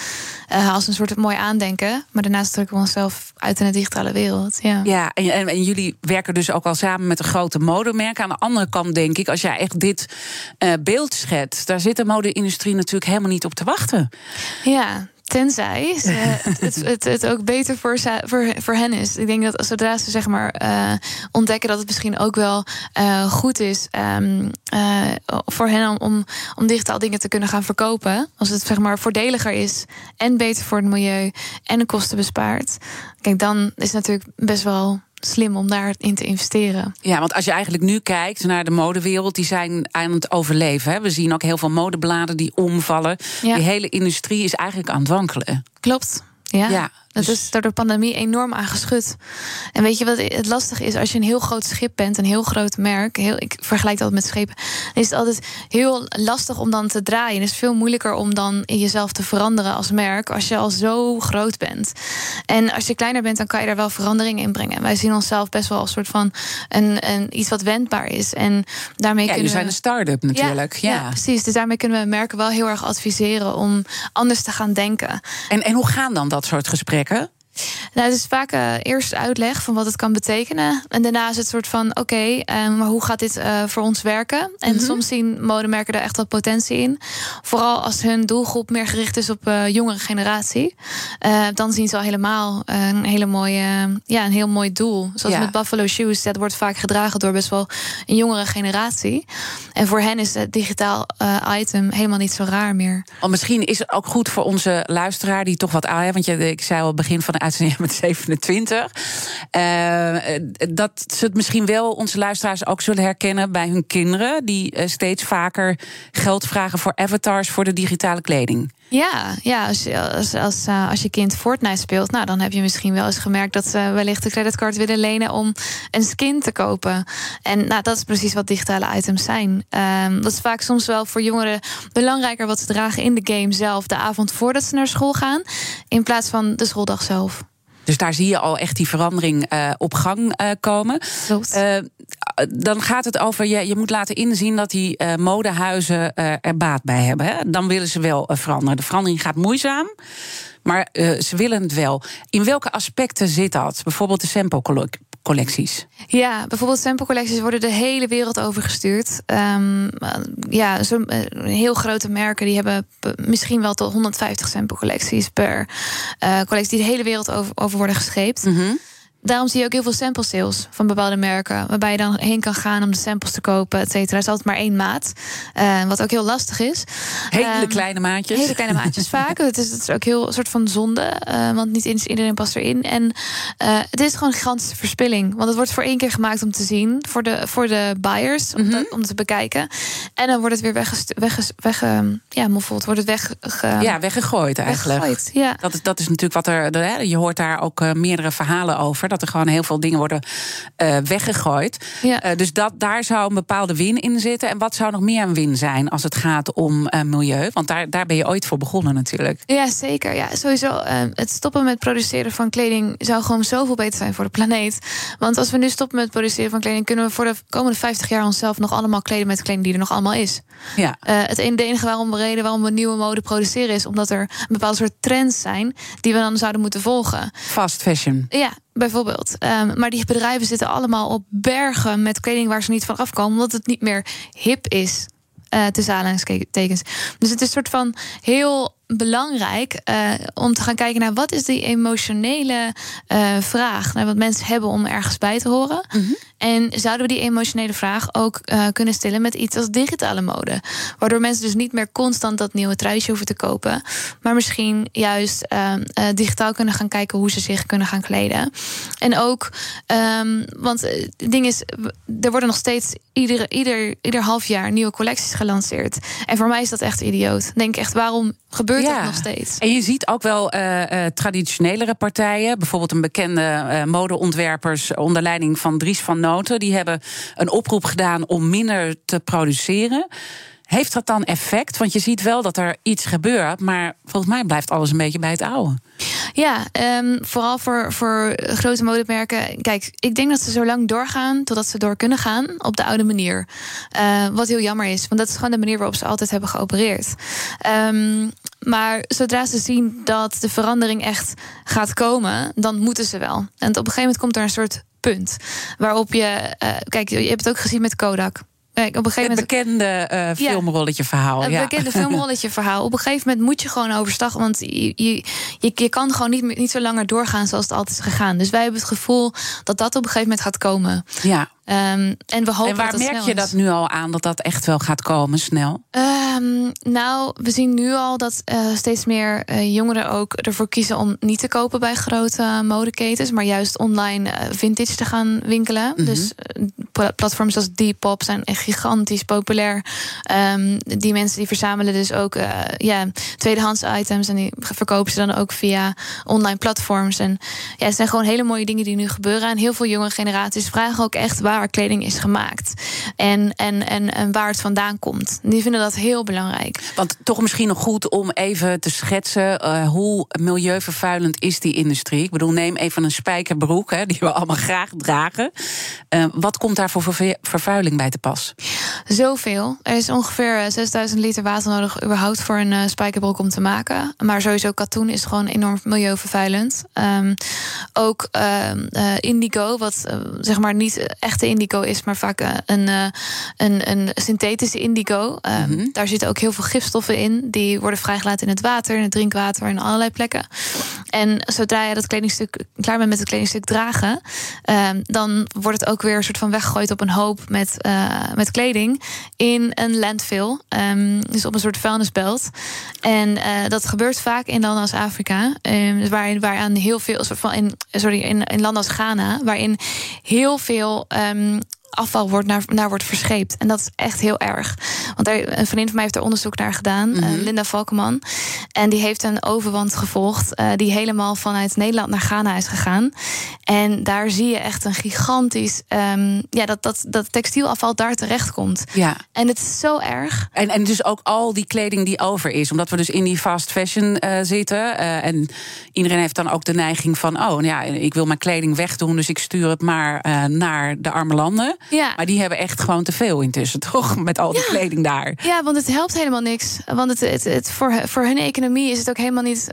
uh, als een soort mooi aandenken. Maar daarnaast drukken we onszelf uit in de digitale wereld. Ja, ja en, en, en jullie werken dus ook al samen met een grote modemerken. Aan de andere kant denk ik, als jij echt dit beeld schetst, daar zit de mode-industrie natuurlijk helemaal niet op te wachten. Ja, Tenzij ze, <laughs> het, het, het, ook beter voor, voor, voor hen is. Ik denk dat zodra ze zeg maar, uh, ontdekken dat het misschien ook wel uh, goed is um, uh, voor hen om, om digitaal dingen te kunnen gaan verkopen. Als het zeg maar, voordeliger is en beter voor het milieu en de kosten bespaart. Kijk, dan is het natuurlijk best wel slim om daarin te investeren. Ja, want als je eigenlijk nu kijkt naar de modewereld, die zijn aan het overleven. Hè? We zien ook heel veel modebladen die omvallen. Ja. Die hele industrie is eigenlijk aan het wankelen. Klopt. Ja. ja. Dat dus... is door de pandemie enorm aangeschud. En weet je wat het lastig is? Als je een heel groot schip bent, een heel groot merk. Heel, ik vergelijk dat met schepen. Dan is het altijd heel lastig om dan te draaien. Het is veel moeilijker om dan in jezelf te veranderen als merk. Als je al zo groot bent. En als je kleiner bent, dan kan je daar wel verandering in brengen. Wij zien onszelf best wel als soort van een, een, iets wat wendbaar is. En daarmee ja, kunnen zijn een start-up natuurlijk. Ja, ja. precies. Dus daarmee kunnen we merken wel heel erg adviseren om anders te gaan denken. En, en hoe gaan dan dat soort gesprekken? ontdekken. Nou, het is vaak uh, eerst uitleg van wat het kan betekenen. En daarna is het soort van: oké, okay, uh, maar hoe gaat dit uh, voor ons werken? En mm -hmm. soms zien modemerken er echt wel potentie in. Vooral als hun doelgroep meer gericht is op jongere generatie. dan zien ze al helemaal een hele mooie, ja, een heel mooi doel. Zoals ja. met Buffalo Shoes, dat wordt vaak gedragen door best wel een jongere generatie. En voor hen is het digitaal item helemaal niet zo raar meer. Oh, misschien is het ook goed voor onze luisteraar die toch wat aan, want je, ik zei al begin van uitzending met 27. Uh, dat ze het misschien wel onze luisteraars ook zullen herkennen bij hun kinderen, die uh, steeds vaker geld vragen voor avatars voor de digitale kleding. Ja, ja als, als, als, uh, als je kind Fortnite speelt, nou, dan heb je misschien wel eens gemerkt dat ze wellicht de creditcard willen lenen om een skin te kopen. En nou, dat is precies wat digitale items zijn. Um, dat is vaak soms wel voor jongeren belangrijker wat ze dragen in de game zelf, de avond voordat ze naar school gaan, in plaats van de schooldag zelf. Dus daar zie je al echt die verandering uh, op gang uh, komen. Uh, dan gaat het over, je, je moet laten inzien dat die modehuizen er baat bij hebben. Hè? Dan willen ze wel veranderen. De verandering gaat moeizaam. Maar ze willen het wel. In welke aspecten zit dat? Bijvoorbeeld de sample collecties? Ja, bijvoorbeeld sample-collecties worden de hele wereld overgestuurd. Um, ja, zo, heel grote merken die hebben misschien wel tot 150 sample-collecties per uh, collectie die de hele wereld over, over worden gescheept. Mm -hmm daarom zie je ook heel veel sample sales van bepaalde merken. Waarbij je dan heen kan gaan om de samples te kopen, et cetera. Er is altijd maar één maat. Uh, wat ook heel lastig is. Hele um, kleine maatjes. Hele kleine maatjes <laughs> vaak. Het is, het is ook heel een soort van zonde. Uh, want niet iedereen past erin. En uh, het is gewoon een gigantische verspilling. Want het wordt voor één keer gemaakt om te zien. Voor de, voor de buyers. Om, mm -hmm. te, om te bekijken. En dan wordt het weer weggest, weg, weg, ja, moffeld. Wordt het weg, ja, weggegooid eigenlijk. Weggegooid, ja. Dat, dat is natuurlijk wat er. Je hoort daar ook meerdere verhalen over dat er gewoon heel veel dingen worden uh, weggegooid. Ja. Uh, dus dat, daar zou een bepaalde win in zitten. En wat zou nog meer een win zijn als het gaat om uh, milieu? Want daar, daar ben je ooit voor begonnen natuurlijk. Ja, zeker. Ja, sowieso. het stoppen met produceren van kleding zou gewoon zoveel beter zijn voor de planeet. Want als we nu stoppen met produceren van kleding, kunnen we voor de komende 50 jaar onszelf nog allemaal kleden met kleding die er nog allemaal is. Ja. het enige, waarom, reden waarom we nieuwe mode produceren is omdat er een bepaalde soort trends zijn die we dan zouden moeten volgen. Fast fashion. Ja, Bijvoorbeeld. Um, maar die bedrijven zitten allemaal op bergen met kleding waar ze niet van afkomen, omdat het niet meer hip is. Uh, tussen aanhalingstekens. Dus het is een soort van heel belangrijk uh, om te gaan kijken naar wat is die emotionele uh, vraag naar wat mensen hebben om ergens bij te horen. Mm -hmm. En zouden we die emotionele vraag ook uh, kunnen stellen met iets als digitale mode? Waardoor mensen dus niet meer constant dat nieuwe truitje hoeven te kopen, maar misschien juist digitaal kunnen gaan kijken hoe ze zich kunnen gaan kleden. En ook, um, want het ding is, er worden nog steeds ieder, ieder, ieder half jaar nieuwe collecties gelanceerd. En voor mij is dat echt idioot. Denk echt, waarom gebeurt ja. dat nog steeds? En je ziet ook wel uh, traditionelere partijen, bijvoorbeeld een bekende uh, modeontwerpers onder leiding van Dries van Noten, die hebben een oproep gedaan om minder te produceren. Heeft dat dan effect? Want je ziet wel dat er iets gebeurt, maar volgens mij blijft alles een beetje bij het oude. Ja, um, vooral voor, voor grote modemerken. Kijk, ik denk dat ze zo lang doorgaan totdat ze door kunnen gaan op de oude manier. Uh, wat heel jammer is, want dat is gewoon de manier waarop ze altijd hebben geopereerd. Um, maar zodra ze zien dat de verandering echt gaat komen, dan moeten ze wel. En op een gegeven moment komt er een soort punt waarop je. Uh, kijk, je hebt het ook gezien met Kodak. Kijk, op een gegeven moment... bekende uh, filmrolletje verhaal. Ja. bekende <laughs> filmrolletje verhaal. Op een gegeven moment moet je gewoon overstag. Want je, je, je, kan gewoon niet, niet zo langer doorgaan zoals het altijd is gegaan. Dus wij hebben het gevoel dat dat op een gegeven moment gaat komen. Ja. Um, en we hopen en waar dat merk je dat nu al aan dat dat echt wel gaat komen snel? Um, nou, we zien nu al dat uh, steeds meer uh, jongeren ook ervoor kiezen om niet te kopen bij grote modeketens, maar juist online uh, vintage te gaan winkelen. Mm -hmm. Dus platforms als Depop zijn echt gigantisch populair. Um, die mensen die verzamelen dus ook ja, tweedehands items en die verkopen ze dan ook via online platforms. En ja, het zijn gewoon hele mooie dingen die nu gebeuren. En heel veel jonge generaties vragen ook echt waar kleding is gemaakt. En, en, en, en waar het vandaan komt. Die vinden dat heel belangrijk. Want toch misschien nog goed om even te schetsen uh, hoe milieuvervuilend is die industrie. Ik bedoel, neem even een spijkerbroek, hè, die we allemaal graag dragen. Uh, wat komt daar voor vervuiling bij te pas? Zoveel. Er is ongeveer 6000 liter water nodig überhaupt voor een uh, spijkerbroek om te maken. Maar sowieso katoen is gewoon enorm milieuvervuilend. Um, ook indigo, wat zeg maar niet echt echte indigo is, maar vaak een, een, een synthetische indigo. Mm -hmm. Daar zitten ook heel veel gifstoffen in. Die worden vrijgelaten in het water, in het drinkwater, in allerlei plekken. En zodra je dat kledingstuk klaar bent met het kledingstuk dragen, um, dan wordt het ook weer een soort van weggegooid op een hoop met, uh, met kleding in een landfill. Um, dus op een soort vuilnisbelt. En dat gebeurt vaak in landen als Afrika, waar, waaraan heel veel, soort van in, sorry, in, in landen als Ghana, waarin heel veel um, afval wordt naar, naar wordt verscheept. En dat is echt heel erg. Want er, een vriendin van mij heeft er onderzoek naar gedaan, mm -hmm. uh, Linda Valkeman. En die heeft een overwand gevolgd, uh, die helemaal vanuit Nederland naar Ghana is gegaan. En daar zie je echt een gigantisch. Um, ja, dat, dat, dat textielafval daar terecht komt. Ja. En het is zo erg. En, en dus ook al die kleding die over is, omdat we dus in die fast fashion uh, zitten. en iedereen heeft dan ook de neiging van: oh, ja, ik wil mijn kleding wegdoen, dus ik stuur het maar naar de arme landen. Ja. Maar die hebben echt gewoon te veel intussen, <laughs> toch? Met al die ja. kleding daar. Ja, want het helpt helemaal niks. Want het, het, het, voor, voor hun economie is het ook helemaal niet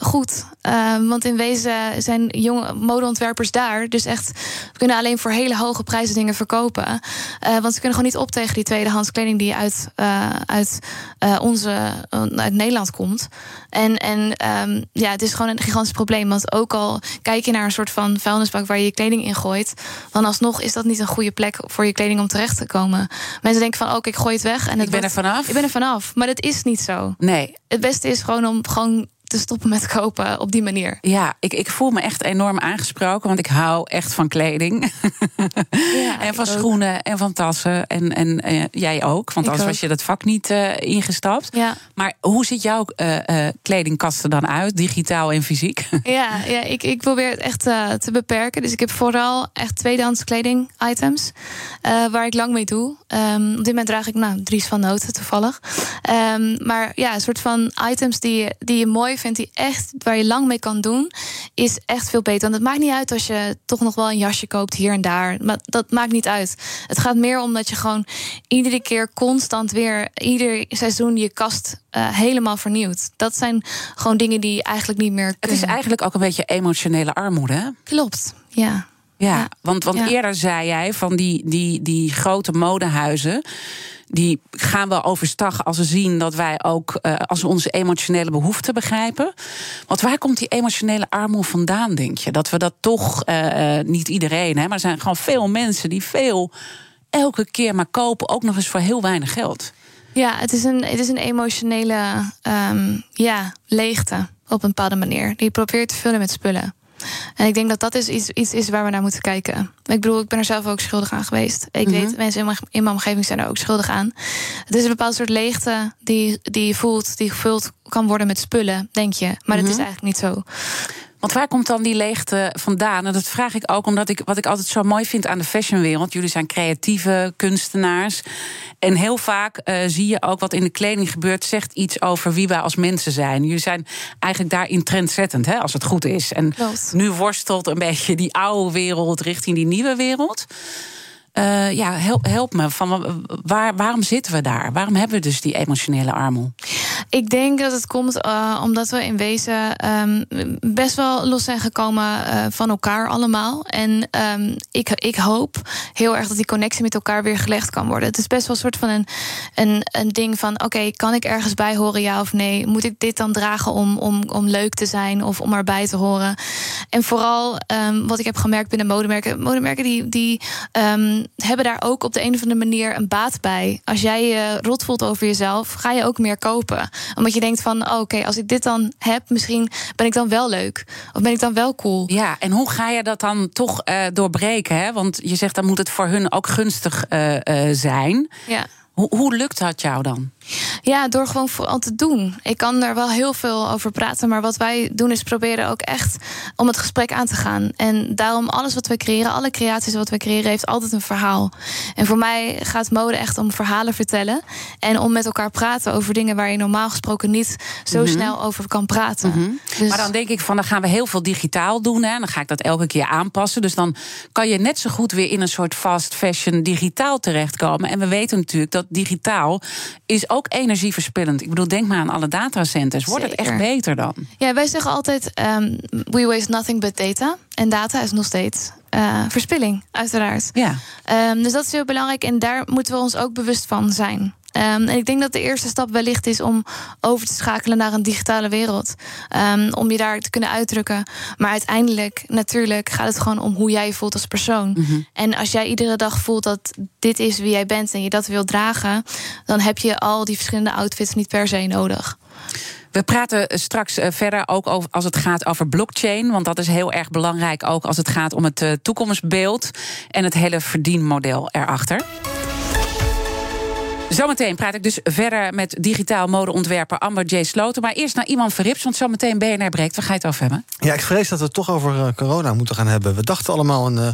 goed. Uh, want in wezen zijn jonge modeontwerpers daar. Dus echt kunnen alleen voor hele hoge prijzen dingen verkopen. Uh, want ze kunnen gewoon niet op tegen die tweedehands kleding die uit, uit, onze, uit Nederland komt. En, en um, ja, het is gewoon een gigantisch probleem. Want ook al kijk je naar een soort van vuilnisbak waar je je kleding in gooit, dan alsnog is dat niet een goede plek voor je kleding om terecht te komen. Mensen denken van, oké, oh, ik gooi het weg. En het ik ben wordt, er vanaf. Ik ben er vanaf. Maar dat is niet zo. Nee. Het beste is gewoon om gewoon te stoppen met kopen op die manier. Ja, ik, ik voel me echt enorm aangesproken, want ik hou echt van kleding. <laughs> Ja, en van schoenen ook. en van tassen. En, en uh, jij ook, want anders was je dat vak niet uh, ingestapt. Ja. Maar hoe ziet jouw uh, kledingkasten dan uit, digitaal en fysiek? <laughs> Ja, ja ik, ik probeer het echt te beperken. Dus ik heb vooral echt tweedehands kleding items waar ik lang mee doe. Um, op dit moment draag ik nou, Dries van Noten toevallig. Um, maar ja, een soort van items die, die je mooi vindt, die echt waar je lang mee kan doen, is echt veel beter. Want het maakt niet uit als je toch nog wel een jasje koopt hier en daar. Maar dat maakt niet uit. Het gaat meer om dat je gewoon iedere keer constant weer, ieder seizoen je kast uh, helemaal vernieuwt. Dat zijn gewoon dingen die eigenlijk niet meer. Het is eigenlijk ook een beetje emotionele armoede. Hè? Klopt, ja. Ja, want, want eerder zei jij van die, die, die grote modehuizen. Die gaan wel overstag als ze zien dat wij ook eh, als we onze emotionele behoeften begrijpen. Want waar komt die emotionele armoede vandaan, denk je? Dat we dat toch eh, eh, niet iedereen, hè, maar er zijn gewoon veel mensen die veel elke keer maar kopen, ook nog eens voor heel weinig geld. Ja, het is een, het is een emotionele ehm, ja, leegte op een bepaalde manier. Die probeert te vullen met spullen. En ik denk dat dat is iets, iets is waar we naar moeten kijken. Ik bedoel, ik ben er zelf ook schuldig aan geweest. Ik mm -hmm. weet, mensen in mijn, omgeving zijn er ook schuldig aan. Het is een bepaald soort leegte die, die je voelt, die gevuld kan worden met spullen, denk je. Maar dat is mhm. eigenlijk niet zo. Want waar komt dan die leegte vandaan? En dat vraag ik ook omdat ik wat ik altijd zo mooi vind aan de fashionwereld. Jullie zijn creatieve kunstenaars. En heel vaak eh, zie je ook wat in de kleding gebeurt, zegt iets over wie wij als mensen zijn. Jullie zijn eigenlijk daarin trendzettend, hè, als het goed is. En nu worstelt een beetje die oude wereld richting die nieuwe wereld. Eh, ja, help, help me. Van waar, waarom zitten we daar? Waarom hebben we dus die emotionele armoede? Ik denk dat het komt eh, omdat we in wezen ehm, best wel los zijn gekomen eh, van elkaar allemaal. En ehm, ik, ik hoop heel erg dat die connectie met elkaar weer gelegd kan worden. Het is best wel een soort van een, een, een ding van: oké, kan ik ergens bij horen, ja of nee? Moet ik dit dan dragen om, om, om leuk te zijn of om erbij te horen? En vooral ehm, wat ik heb gemerkt binnen modemerken: modemerken die. die hebben daar ook op de een of andere manier een baat bij. Als jij je rot voelt over jezelf, ga je ook meer kopen. Omdat je denkt van, oh, oké, als ik dit dan heb, misschien ben ik dan wel leuk. Of ben ik dan wel cool. Ja, en hoe ga je dat dan toch eh, doorbreken? Hè? Want je zegt, dan moet het voor hun ook gunstig eh, eh, zijn. Ja. Hoe, hoe lukt dat jou dan? Ja, door gewoon vooral te doen. Ik kan er wel heel veel over praten, maar wat wij doen is proberen ook echt om het gesprek aan te gaan. En daarom alles wat wij creëren, alle creaties wat wij creëren, heeft altijd een verhaal. En voor mij gaat mode echt om verhalen vertellen en om met elkaar praten over dingen waar je normaal gesproken niet zo mhm. snel over kan praten. Mhm. Dus maar dan denk ik van, dan gaan we heel veel digitaal doen, en dan ga ik dat elke keer aanpassen. Dus dan kan je net zo goed weer in een soort fast fashion digitaal terechtkomen. En we weten natuurlijk dat digitaal is ook energieverspillend. Ik bedoel, denk maar aan alle datacenters. Wordt het echt beter dan? Ja, wij zeggen altijd: um, we waste nothing but data. En data is nog steeds eh, verspilling, uiteraard. Ja. Ehm, dus dat is heel belangrijk en daar moeten we ons ook bewust van zijn. Ehm, en ik denk dat de eerste stap wellicht is om over te schakelen naar een digitale wereld. Ehm, om je daar te kunnen uitdrukken. Maar uiteindelijk, natuurlijk, gaat het gewoon om hoe jij je voelt als persoon. Mhm. En als jij iedere dag voelt dat dit is wie jij bent en je dat wil dragen, dan heb je al die verschillende outfits niet per se nodig. We praten straks eh, verder ook over als het gaat over blockchain. Want dat is heel erg belangrijk ook als het gaat om het eh, toekomstbeeld en het hele verdienmodel erachter. Zometeen praat ik dus verder met digitaal modeontwerper Amber J. Sloten. Maar eerst naar iemand verrips, want zometeen BNR breekt. We gaan het over hebben. Ja, ik vrees dat we het toch over eh, corona moeten gaan hebben. We dachten allemaal een eh,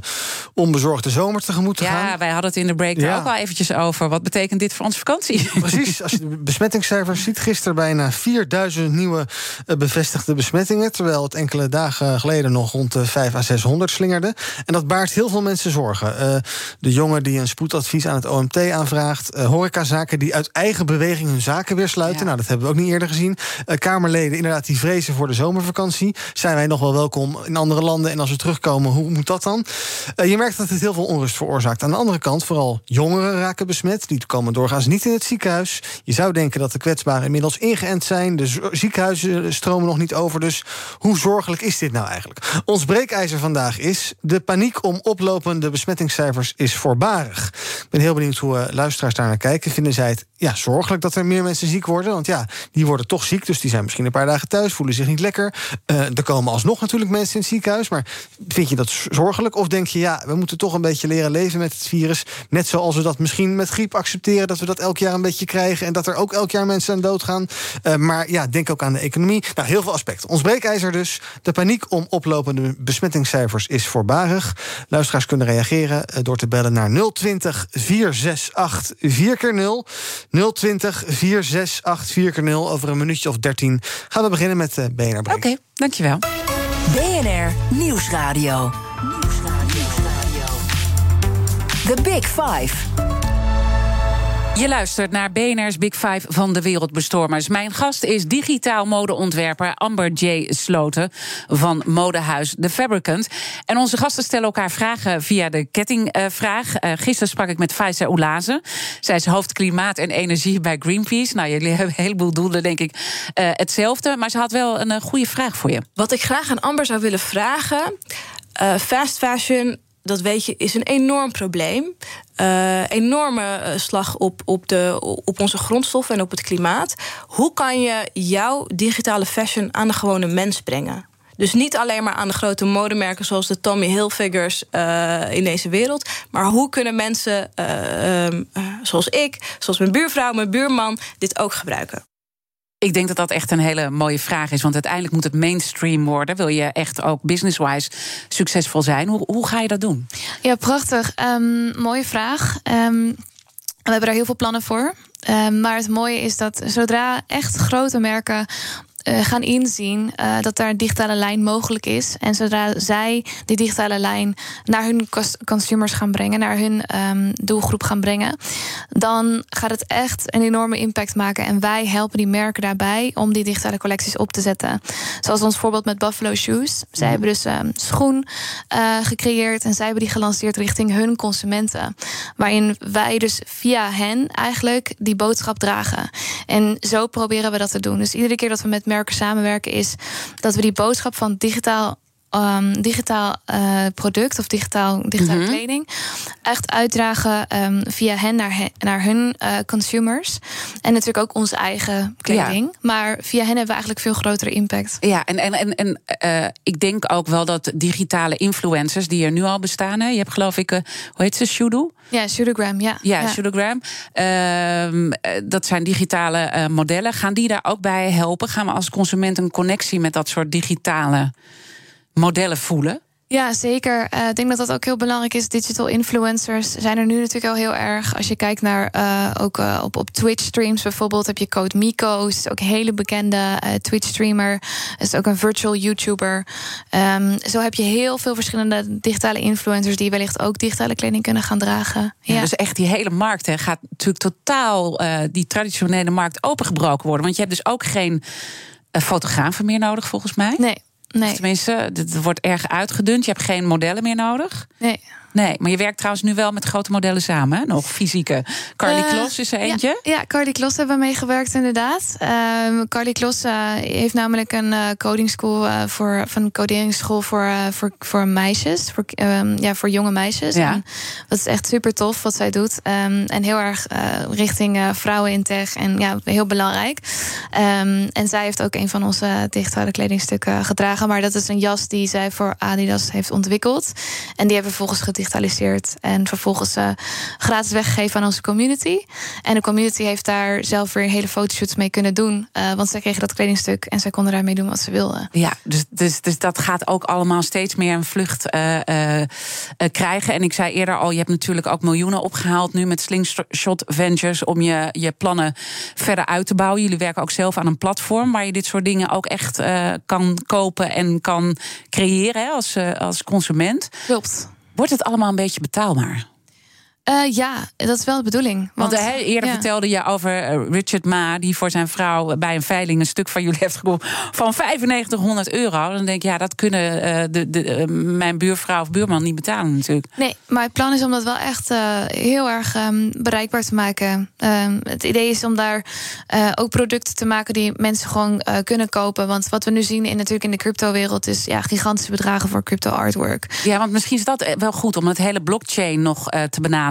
onbezorgde zomer tegemoet te ja, gaan. Ja, wij hadden het in de break ook al eventjes over. Wat betekent dit voor onze vakantie? Precies, als je de <laughs> besmettingscijfers ziet, gisteren bijna 4000 nieuwe eh, bevestigde besmettingen. Terwijl het enkele dagen geleden nog rond de 5 à 600 slingerde. En dat baart heel veel mensen zorgen. De jongen die een spoedadvies aan het OMT aanvraagt, uh, horeca zaken die uit eigen beweging hun zaken weer sluiten. Nou, dat hebben we ook niet eerder gezien. Eh, Kamerleden inderdaad die vrezen voor de zomervakantie. Zijn wij nog wel welkom in andere landen? En als we terugkomen, hoe moet dat dan? Eh, je merkt dat het heel veel onrust veroorzaakt. Aan de andere kant, vooral jongeren raken besmet. Die komen doorgaans niet in het ziekenhuis. Je zou denken dat de kwetsbaren inmiddels ingeënt zijn. De ziekenhuizen stromen nog niet over. Dus hoe zorgelijk is dit nou eigenlijk? Ons breekijzer vandaag is... de paniek om oplopende besmettingscijfers is voorbarig. Ik ben heel benieuwd hoe eh, luisteraars daar naar kijken vinden het ja, zorgelijk dat er meer mensen ziek worden. Want ja, die worden toch ziek, dus die zijn misschien een paar dagen thuis, voelen zich niet lekker. Eh, er komen alsnog natuurlijk mensen in het ziekenhuis. Maar vind je dat zorgelijk? Of denk je, ja, we moeten toch een beetje leren leven met het virus. Net zoals we dat misschien met griep accepteren, dat we dat elk jaar een beetje krijgen. En dat er ook elk jaar mensen aan doodgaan. Uh, eh, maar ja, denk ook aan de economie. Nou, heel veel aspecten. Ons breekijzer dus. De paniek om oplopende besmettingscijfers is voorbarig. Luisteraars kunnen reageren eh, door te bellen naar 020 468 4 0 020 4684 0 Over een minuutje of 13 gaan we beginnen met eh, BNR Oké, okay, dankjewel. BNR Nieuwsradio. Nieuwsradio. The Big Five. Je luistert naar BNR's Big Five van de Wereldbestormers. Mijn gast is digitaal modeontwerper Amber J. Sloten van modehuis The Fabricant. En onze gasten stellen elkaar vragen via de kettingvraag. Uh, gisteren sprak ik met Faisa Oulaze. Zij is hoofd klimaat en energie bij Greenpeace. Nou, jullie <laughs> hebben een heleboel doelen, denk ik, uh, hetzelfde. Maar ze had wel een goede vraag voor je. Wat ik graag aan Amber zou willen vragen... fast fashion dat weet je, is een enorm probleem. Uh, enorme slag op, op, de, op onze grondstoffen en op het klimaat. Hoe kan je jouw digitale fashion aan de gewone mens brengen? Dus niet alleen maar aan de grote modemerken zoals de Tommy Hilfigers uh, in deze wereld. Maar hoe kunnen mensen uh, zoals ik, zoals mijn buurvrouw, mijn buurman, dit ook gebruiken? Ik denk dat dat echt een hele mooie vraag is. Want uiteindelijk moet het mainstream worden. Wil je echt ook business-wise succesvol zijn? Hoe, hoe ga je dat doen? Ja, prachtig. Um, mooie vraag. Um, we hebben daar heel veel plannen voor. Um, maar het mooie is dat zodra echt grote merken uh, gaan inzien uh, dat daar een digitale lijn mogelijk is. En zodra zij die digitale lijn naar hun consumers gaan brengen, naar hun um, doelgroep gaan brengen, dan gaat het echt een enorme impact maken. En wij helpen die merken daarbij om die digitale collecties op te zetten. Zoals ons voorbeeld met Buffalo Shoes. Zij hebben dus um, schoen uh, gecreëerd en zij hebben die gelanceerd richting hun consumenten. Waarin wij dus via hen eigenlijk die boodschap dragen. En zo proberen we dat te doen. Dus iedere keer dat we met merken samenwerken, is dat we die boodschap van digitaal um, digitaal uh, product of digitaal, digitale mm -hmm. kleding echt uitdragen um, via hen naar, hen, naar hun uh, consumers. En natuurlijk ook onze eigen kleding. Ja. Maar via hen hebben we eigenlijk veel grotere impact. Ja, en, en, en, en uh, ik denk ook wel dat digitale influencers die er nu al bestaan. Hè, je hebt geloof ik, hoe heet ze, Shudu? Ja, Shudogram, ja. Ja, ja. Shudogram. Uh, dat zijn digitale modellen. Gaan die daar ook bij helpen? Gaan we als consument een connectie met dat soort digitale modellen voelen? Ja, zeker. Uh, ik denk dat dat ook heel belangrijk is. Digital influencers zijn er nu natuurlijk al heel erg. Als je kijkt naar uh, ook uh, op, op Twitch streams bijvoorbeeld, heb je Code Miko. Is ook een hele bekende Twitch streamer. Is ook een virtual YouTuber. Um, zo heb je heel veel verschillende digitale influencers die wellicht ook digitale kleding kunnen gaan dragen. Ja, ja dus echt die hele markt hè, gaat natuurlijk totaal die traditionele markt opengebroken worden. Want je hebt dus ook geen fotografen meer nodig, volgens mij. Nee. Nee. Tenminste, het wordt erg uitgedund. Je hebt geen modellen meer nodig. Nee. Nee, maar je werkt trouwens nu wel met grote modellen samen, hè? nog fysieke. Carly uh, Kloss is er eentje. Ja, ja Carly Kloss hebben we meegewerkt inderdaad. Uh, Carly Kloss uh, heeft namelijk een uh, coding school voor van coderingsschool voor, voor, voor meisjes, voor, um, ja, voor jonge meisjes. Ja. En dat is echt super tof wat zij doet um, en heel erg richting vrouwen in tech en ja, heel belangrijk. Um, en zij heeft ook een van onze digitale kledingstukken gedragen, maar dat is een jas die zij voor Adidas heeft ontwikkeld en die hebben we volgens gedigitaliseerd en vervolgens uh, gratis weggegeven aan onze community. En de community heeft daar zelf weer hele fotoshoots mee kunnen doen, uh, want zij kregen dat kledingstuk en zij konden daarmee doen wat ze wilden. Ja, dus, dus, dus dat gaat ook allemaal steeds meer een vlucht uh, krijgen. En ik zei eerder al, je hebt natuurlijk ook miljoenen opgehaald nu met Slingshot Ventures om je, je plannen verder uit te bouwen. Jullie werken ook zelf aan een platform waar je dit soort dingen ook echt kan kopen en kan creëren hè, als, als consument. Klopt. Wordt het allemaal een beetje betaalbaar? Uh, ja, dat is wel de bedoeling. Want, want eerder ja. vertelde je over eh, Richard Ma, die voor zijn vrouw bij een veiling een stuk van jullie heeft gekocht van 9500 euro. Dan denk ik, ja, dat kunnen uh, de, de, uh, mijn buurvrouw of buurman niet betalen, natuurlijk. Nee, maar het plan is om dat wel echt heel erg um, bereikbaar te maken. Um, het idee is om daar ook producten te maken die mensen gewoon kunnen kopen. Want wat we nu zien in, natuurlijk in de crypto-wereld is ja, gigantische bedragen voor crypto artwork. Ja, want misschien is dat wel goed om het hele blockchain nog te benaderen.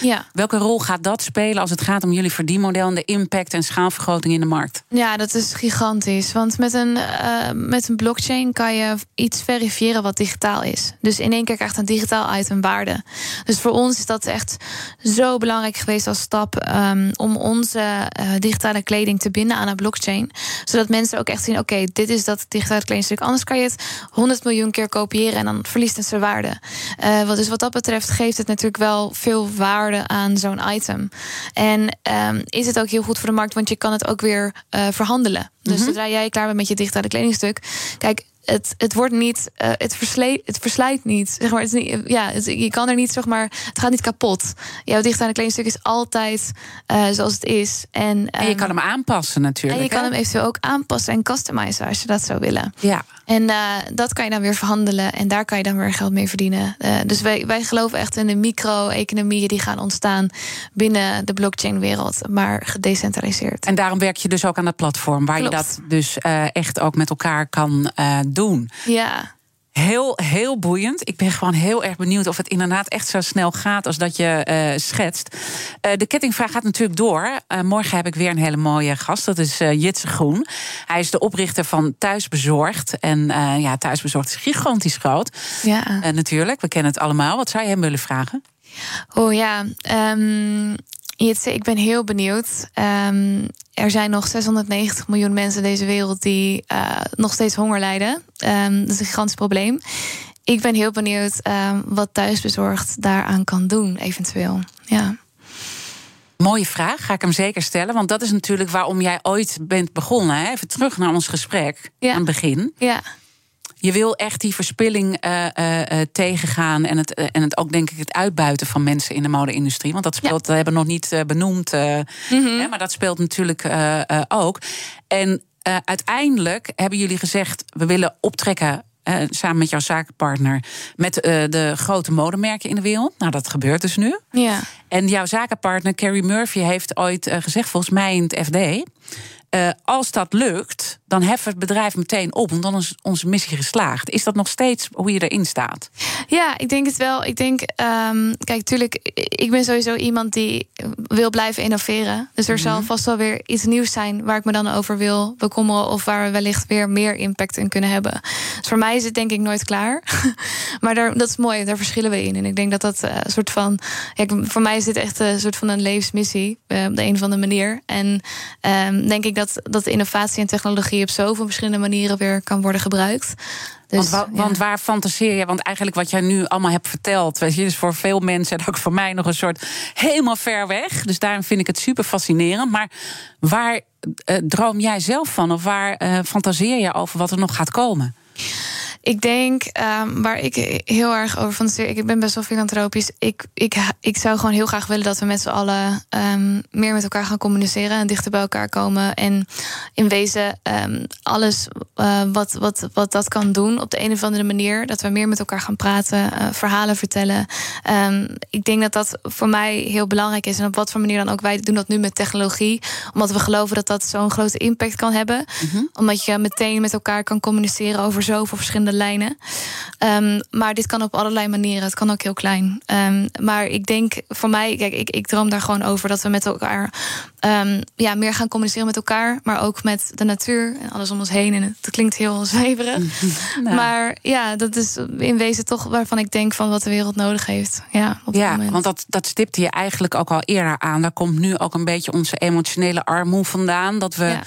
Ja. Welke rol gaat dat spelen als het gaat om jullie verdienmodel en de impact en schaalvergroting in de markt? Ja, dat is gigantisch. Want met een, uh, met een blockchain kan je iets verifiëren wat digitaal is. Dus in één keer krijgt een digitaal item waarde. Dus voor ons is dat echt zo belangrijk geweest als stap um, om onze uh, digitale kleding te binden aan een blockchain. Zodat mensen ook echt zien: oké, okay, dit is dat digitale kledingstuk. Anders kan je het 100 miljoen keer kopiëren en dan verliest het zijn waarde. Uh, wat, dus wat dat betreft geeft het natuurlijk wel veel waarde aan zo'n item. En um, is het ook heel goed voor de markt, want je kan het ook weer uh, verhandelen. Dus mm -hmm. zodra jij klaar bent met je digitale kledingstuk. Kijk, het, het wordt niet, uh, het, verslijt, het verslijt niet. <laughs> Zeg maar, het is niet ja, het, je kan er niet, zeg maar, het gaat niet kapot. Jouw digitale kledingstuk is altijd uh, zoals het is. En, en je um, kan hem aanpassen natuurlijk. En je kan hem eventueel ook aanpassen en customizen als je dat zou willen. Ja. En uh, dat kan je dan weer verhandelen en daar kan je dan weer geld mee verdienen. Uh, dus wij, wij geloven echt in de micro-economieën die gaan ontstaan binnen de blockchain-wereld, maar gedecentraliseerd. En daarom werk je dus ook aan dat platform waar Klopt. je dat dus uh, echt ook met elkaar kan doen. Ja. Heel, heel boeiend. Ik ben gewoon heel erg benieuwd of het inderdaad echt zo snel gaat als dat je uh, schetst. Uh, de kettingvraag gaat natuurlijk door. Uh, morgen heb ik weer een hele mooie gast. Dat is Jitse Groen. Hij is de oprichter van Thuisbezorgd. En ja, Thuisbezorgd is gigantisch groot. Ja. natuurlijk, we kennen het allemaal. Wat zou je hem willen vragen? Oh ja, um, Jitse, ik ben heel benieuwd. Um, er zijn nog 690 miljoen mensen in deze wereld die uh, nog steeds honger lijden. Um, dat is een gigantisch probleem. Ik ben heel benieuwd um, wat thuisbezorgd daaraan kan doen, eventueel. Ja. Mooie vraag, ga ik hem zeker stellen. Want dat is natuurlijk waarom jij ooit bent begonnen. Hè? Even terug naar ons gesprek ja. aan het begin. Ja. Je wil echt die verspilling uh, uh, uh, tegengaan. En het, en het ook, denk ik, het uitbuiten van mensen in de mode-industrie. Want dat speelt, ja. dat hebben we nog niet benoemd. Mm -hmm. hè, maar dat speelt natuurlijk ook. En uiteindelijk hebben jullie gezegd: we willen optrekken. samen met jouw zakenpartner. Met de grote modemerken in de wereld. Nou, dat gebeurt dus nu. Ja. En jouw zakenpartner Carrie Murphy heeft ooit gezegd, volgens mij in het FD. Als dat lukt, dan heffen het bedrijf meteen op. Want dan is onze missie geslaagd. Is dat nog steeds hoe je erin staat? Ja, ik denk het wel. Ik denk, um, kijk, tuurlijk, ik ben sowieso iemand die wil blijven innoveren. Dus er mm -hmm. zal vast wel weer iets nieuws zijn waar ik me dan over wil bekommeren. Of waar we wellicht weer meer impact in kunnen hebben. Dus voor mij is het denk ik nooit klaar. <laughs> maar daar, dat is mooi, daar verschillen we in. En ik denk dat dat uh, een soort van. Ja, voor mij is dit echt een soort van een levensmissie. Uh, op de een of andere manier. En um, denk ik dat dat, dat innovatie en technologie op zoveel verschillende manieren weer kan worden gebruikt. Dus, want, wa want, waar fantaseer je? Want eigenlijk wat jij nu allemaal hebt verteld, weet je, is voor veel mensen en ook voor mij nog een soort helemaal ver weg. Dus daarom vind ik het super fascinerend. Maar waar uh, droom jij zelf van? Of waar uh, fantaseer je over wat er nog gaat komen? Ik denk um, waar ik heel erg over fantaseer. Ik ben best wel filantropisch. Ik, ik, ik zou gewoon heel graag willen dat we met z'n allen um, meer met elkaar gaan communiceren en dichter bij elkaar komen. En in wezen um, alles uh, wat, wat, wat dat kan doen op de een of andere manier. Dat we meer met elkaar gaan praten, uh, verhalen vertellen. ik denk dat dat voor mij heel belangrijk is. En op wat voor manier dan ook. Wij doen dat nu met technologie. Omdat we geloven dat dat zo'n grote impact kan hebben. Mm -hmm. Omdat je meteen met elkaar kan communiceren over zoveel verschillende lijnen. Um, maar dit kan op allerlei manieren. Het kan ook heel klein. Um, maar ik denk voor mij, kijk, ik, ik droom daar gewoon over dat we met elkaar um, ja, meer gaan communiceren met elkaar. Maar ook met de natuur en alles om ons heen. En het klinkt heel zweverig. <laughs> nou. Maar ja, dat is in wezen toch waarvan ik denk van wat de wereld nodig heeft. Ja, op ja want dat, dat stipte je eigenlijk ook al eerder aan. Daar komt nu ook een beetje onze emotionele armoede vandaan. Dat we. Ja.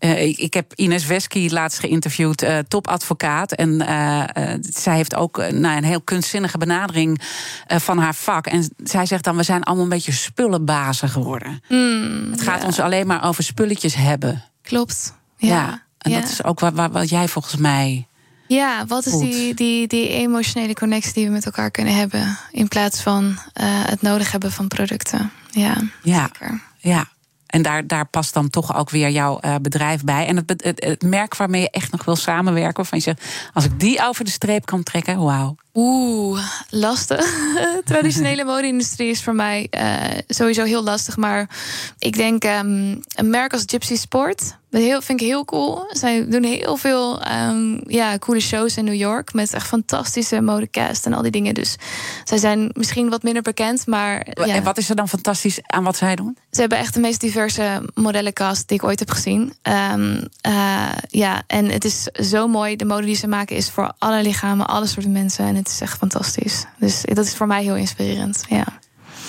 Uh, ik, ik, heb Ines Wesky laatst geïnterviewd, uh, topadvocaat. En uh, zij heeft ook nou, een heel kunstzinnige benadering van haar vak. En zij zegt dan: we zijn allemaal een beetje spullenbazen geworden. Mm, het gaat ja. ons alleen maar over spulletjes hebben. Klopt. Ja. ja en ja. dat is ook wat, wat, wat jij volgens mij. Ja, wat is die, die, die emotionele connectie die we met elkaar kunnen hebben? In plaats van het nodig hebben van producten. Ja, ja. zeker. Ja. En daar, daar past dan toch ook weer jouw uh, bedrijf bij. En het, het, het, merk waarmee je echt nog wil samenwerken. Waarvan je zegt, als ik die over de streep kan trekken, wauw. Oeh, lastig. <laughs> Traditionele mode-industrie is voor mij uh, sowieso heel lastig. Maar ik denk um, een merk als Gypsy Sport. Heel, vind ik heel cool. Zij doen heel veel um, ja, coole shows in New York. Met echt fantastische modecast en al die dingen. Dus zij zijn misschien wat minder bekend. Maar, ja. En wat is er dan fantastisch aan wat zij doen? Ze hebben echt de meest diverse modellencast die ik ooit heb gezien. Um, uh, ja, en het is zo mooi. De mode die ze maken is voor alle lichamen, alle soorten mensen. En het is echt fantastisch. Dus dat is voor mij heel inspirerend. Ja.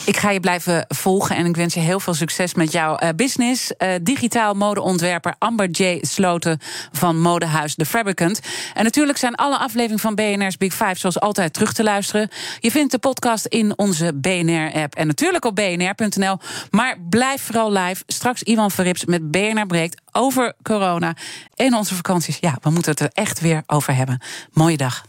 Ik ga je blijven volgen en ik wens je heel veel succes met jouw uh, business. Uh, digitaal modeontwerper Amber J. Sloten van modehuis The Fabricant. En natuurlijk zijn alle afleveringen van BNR's Big Five zoals altijd terug te luisteren. Je vindt de podcast in onze BNR-app en natuurlijk op bnr.nl. Maar blijf vooral live. Straks Ivan Verrips met BNR Breekt over corona en onze vakanties. Ja, we moeten het er echt weer over hebben. Mooie dag.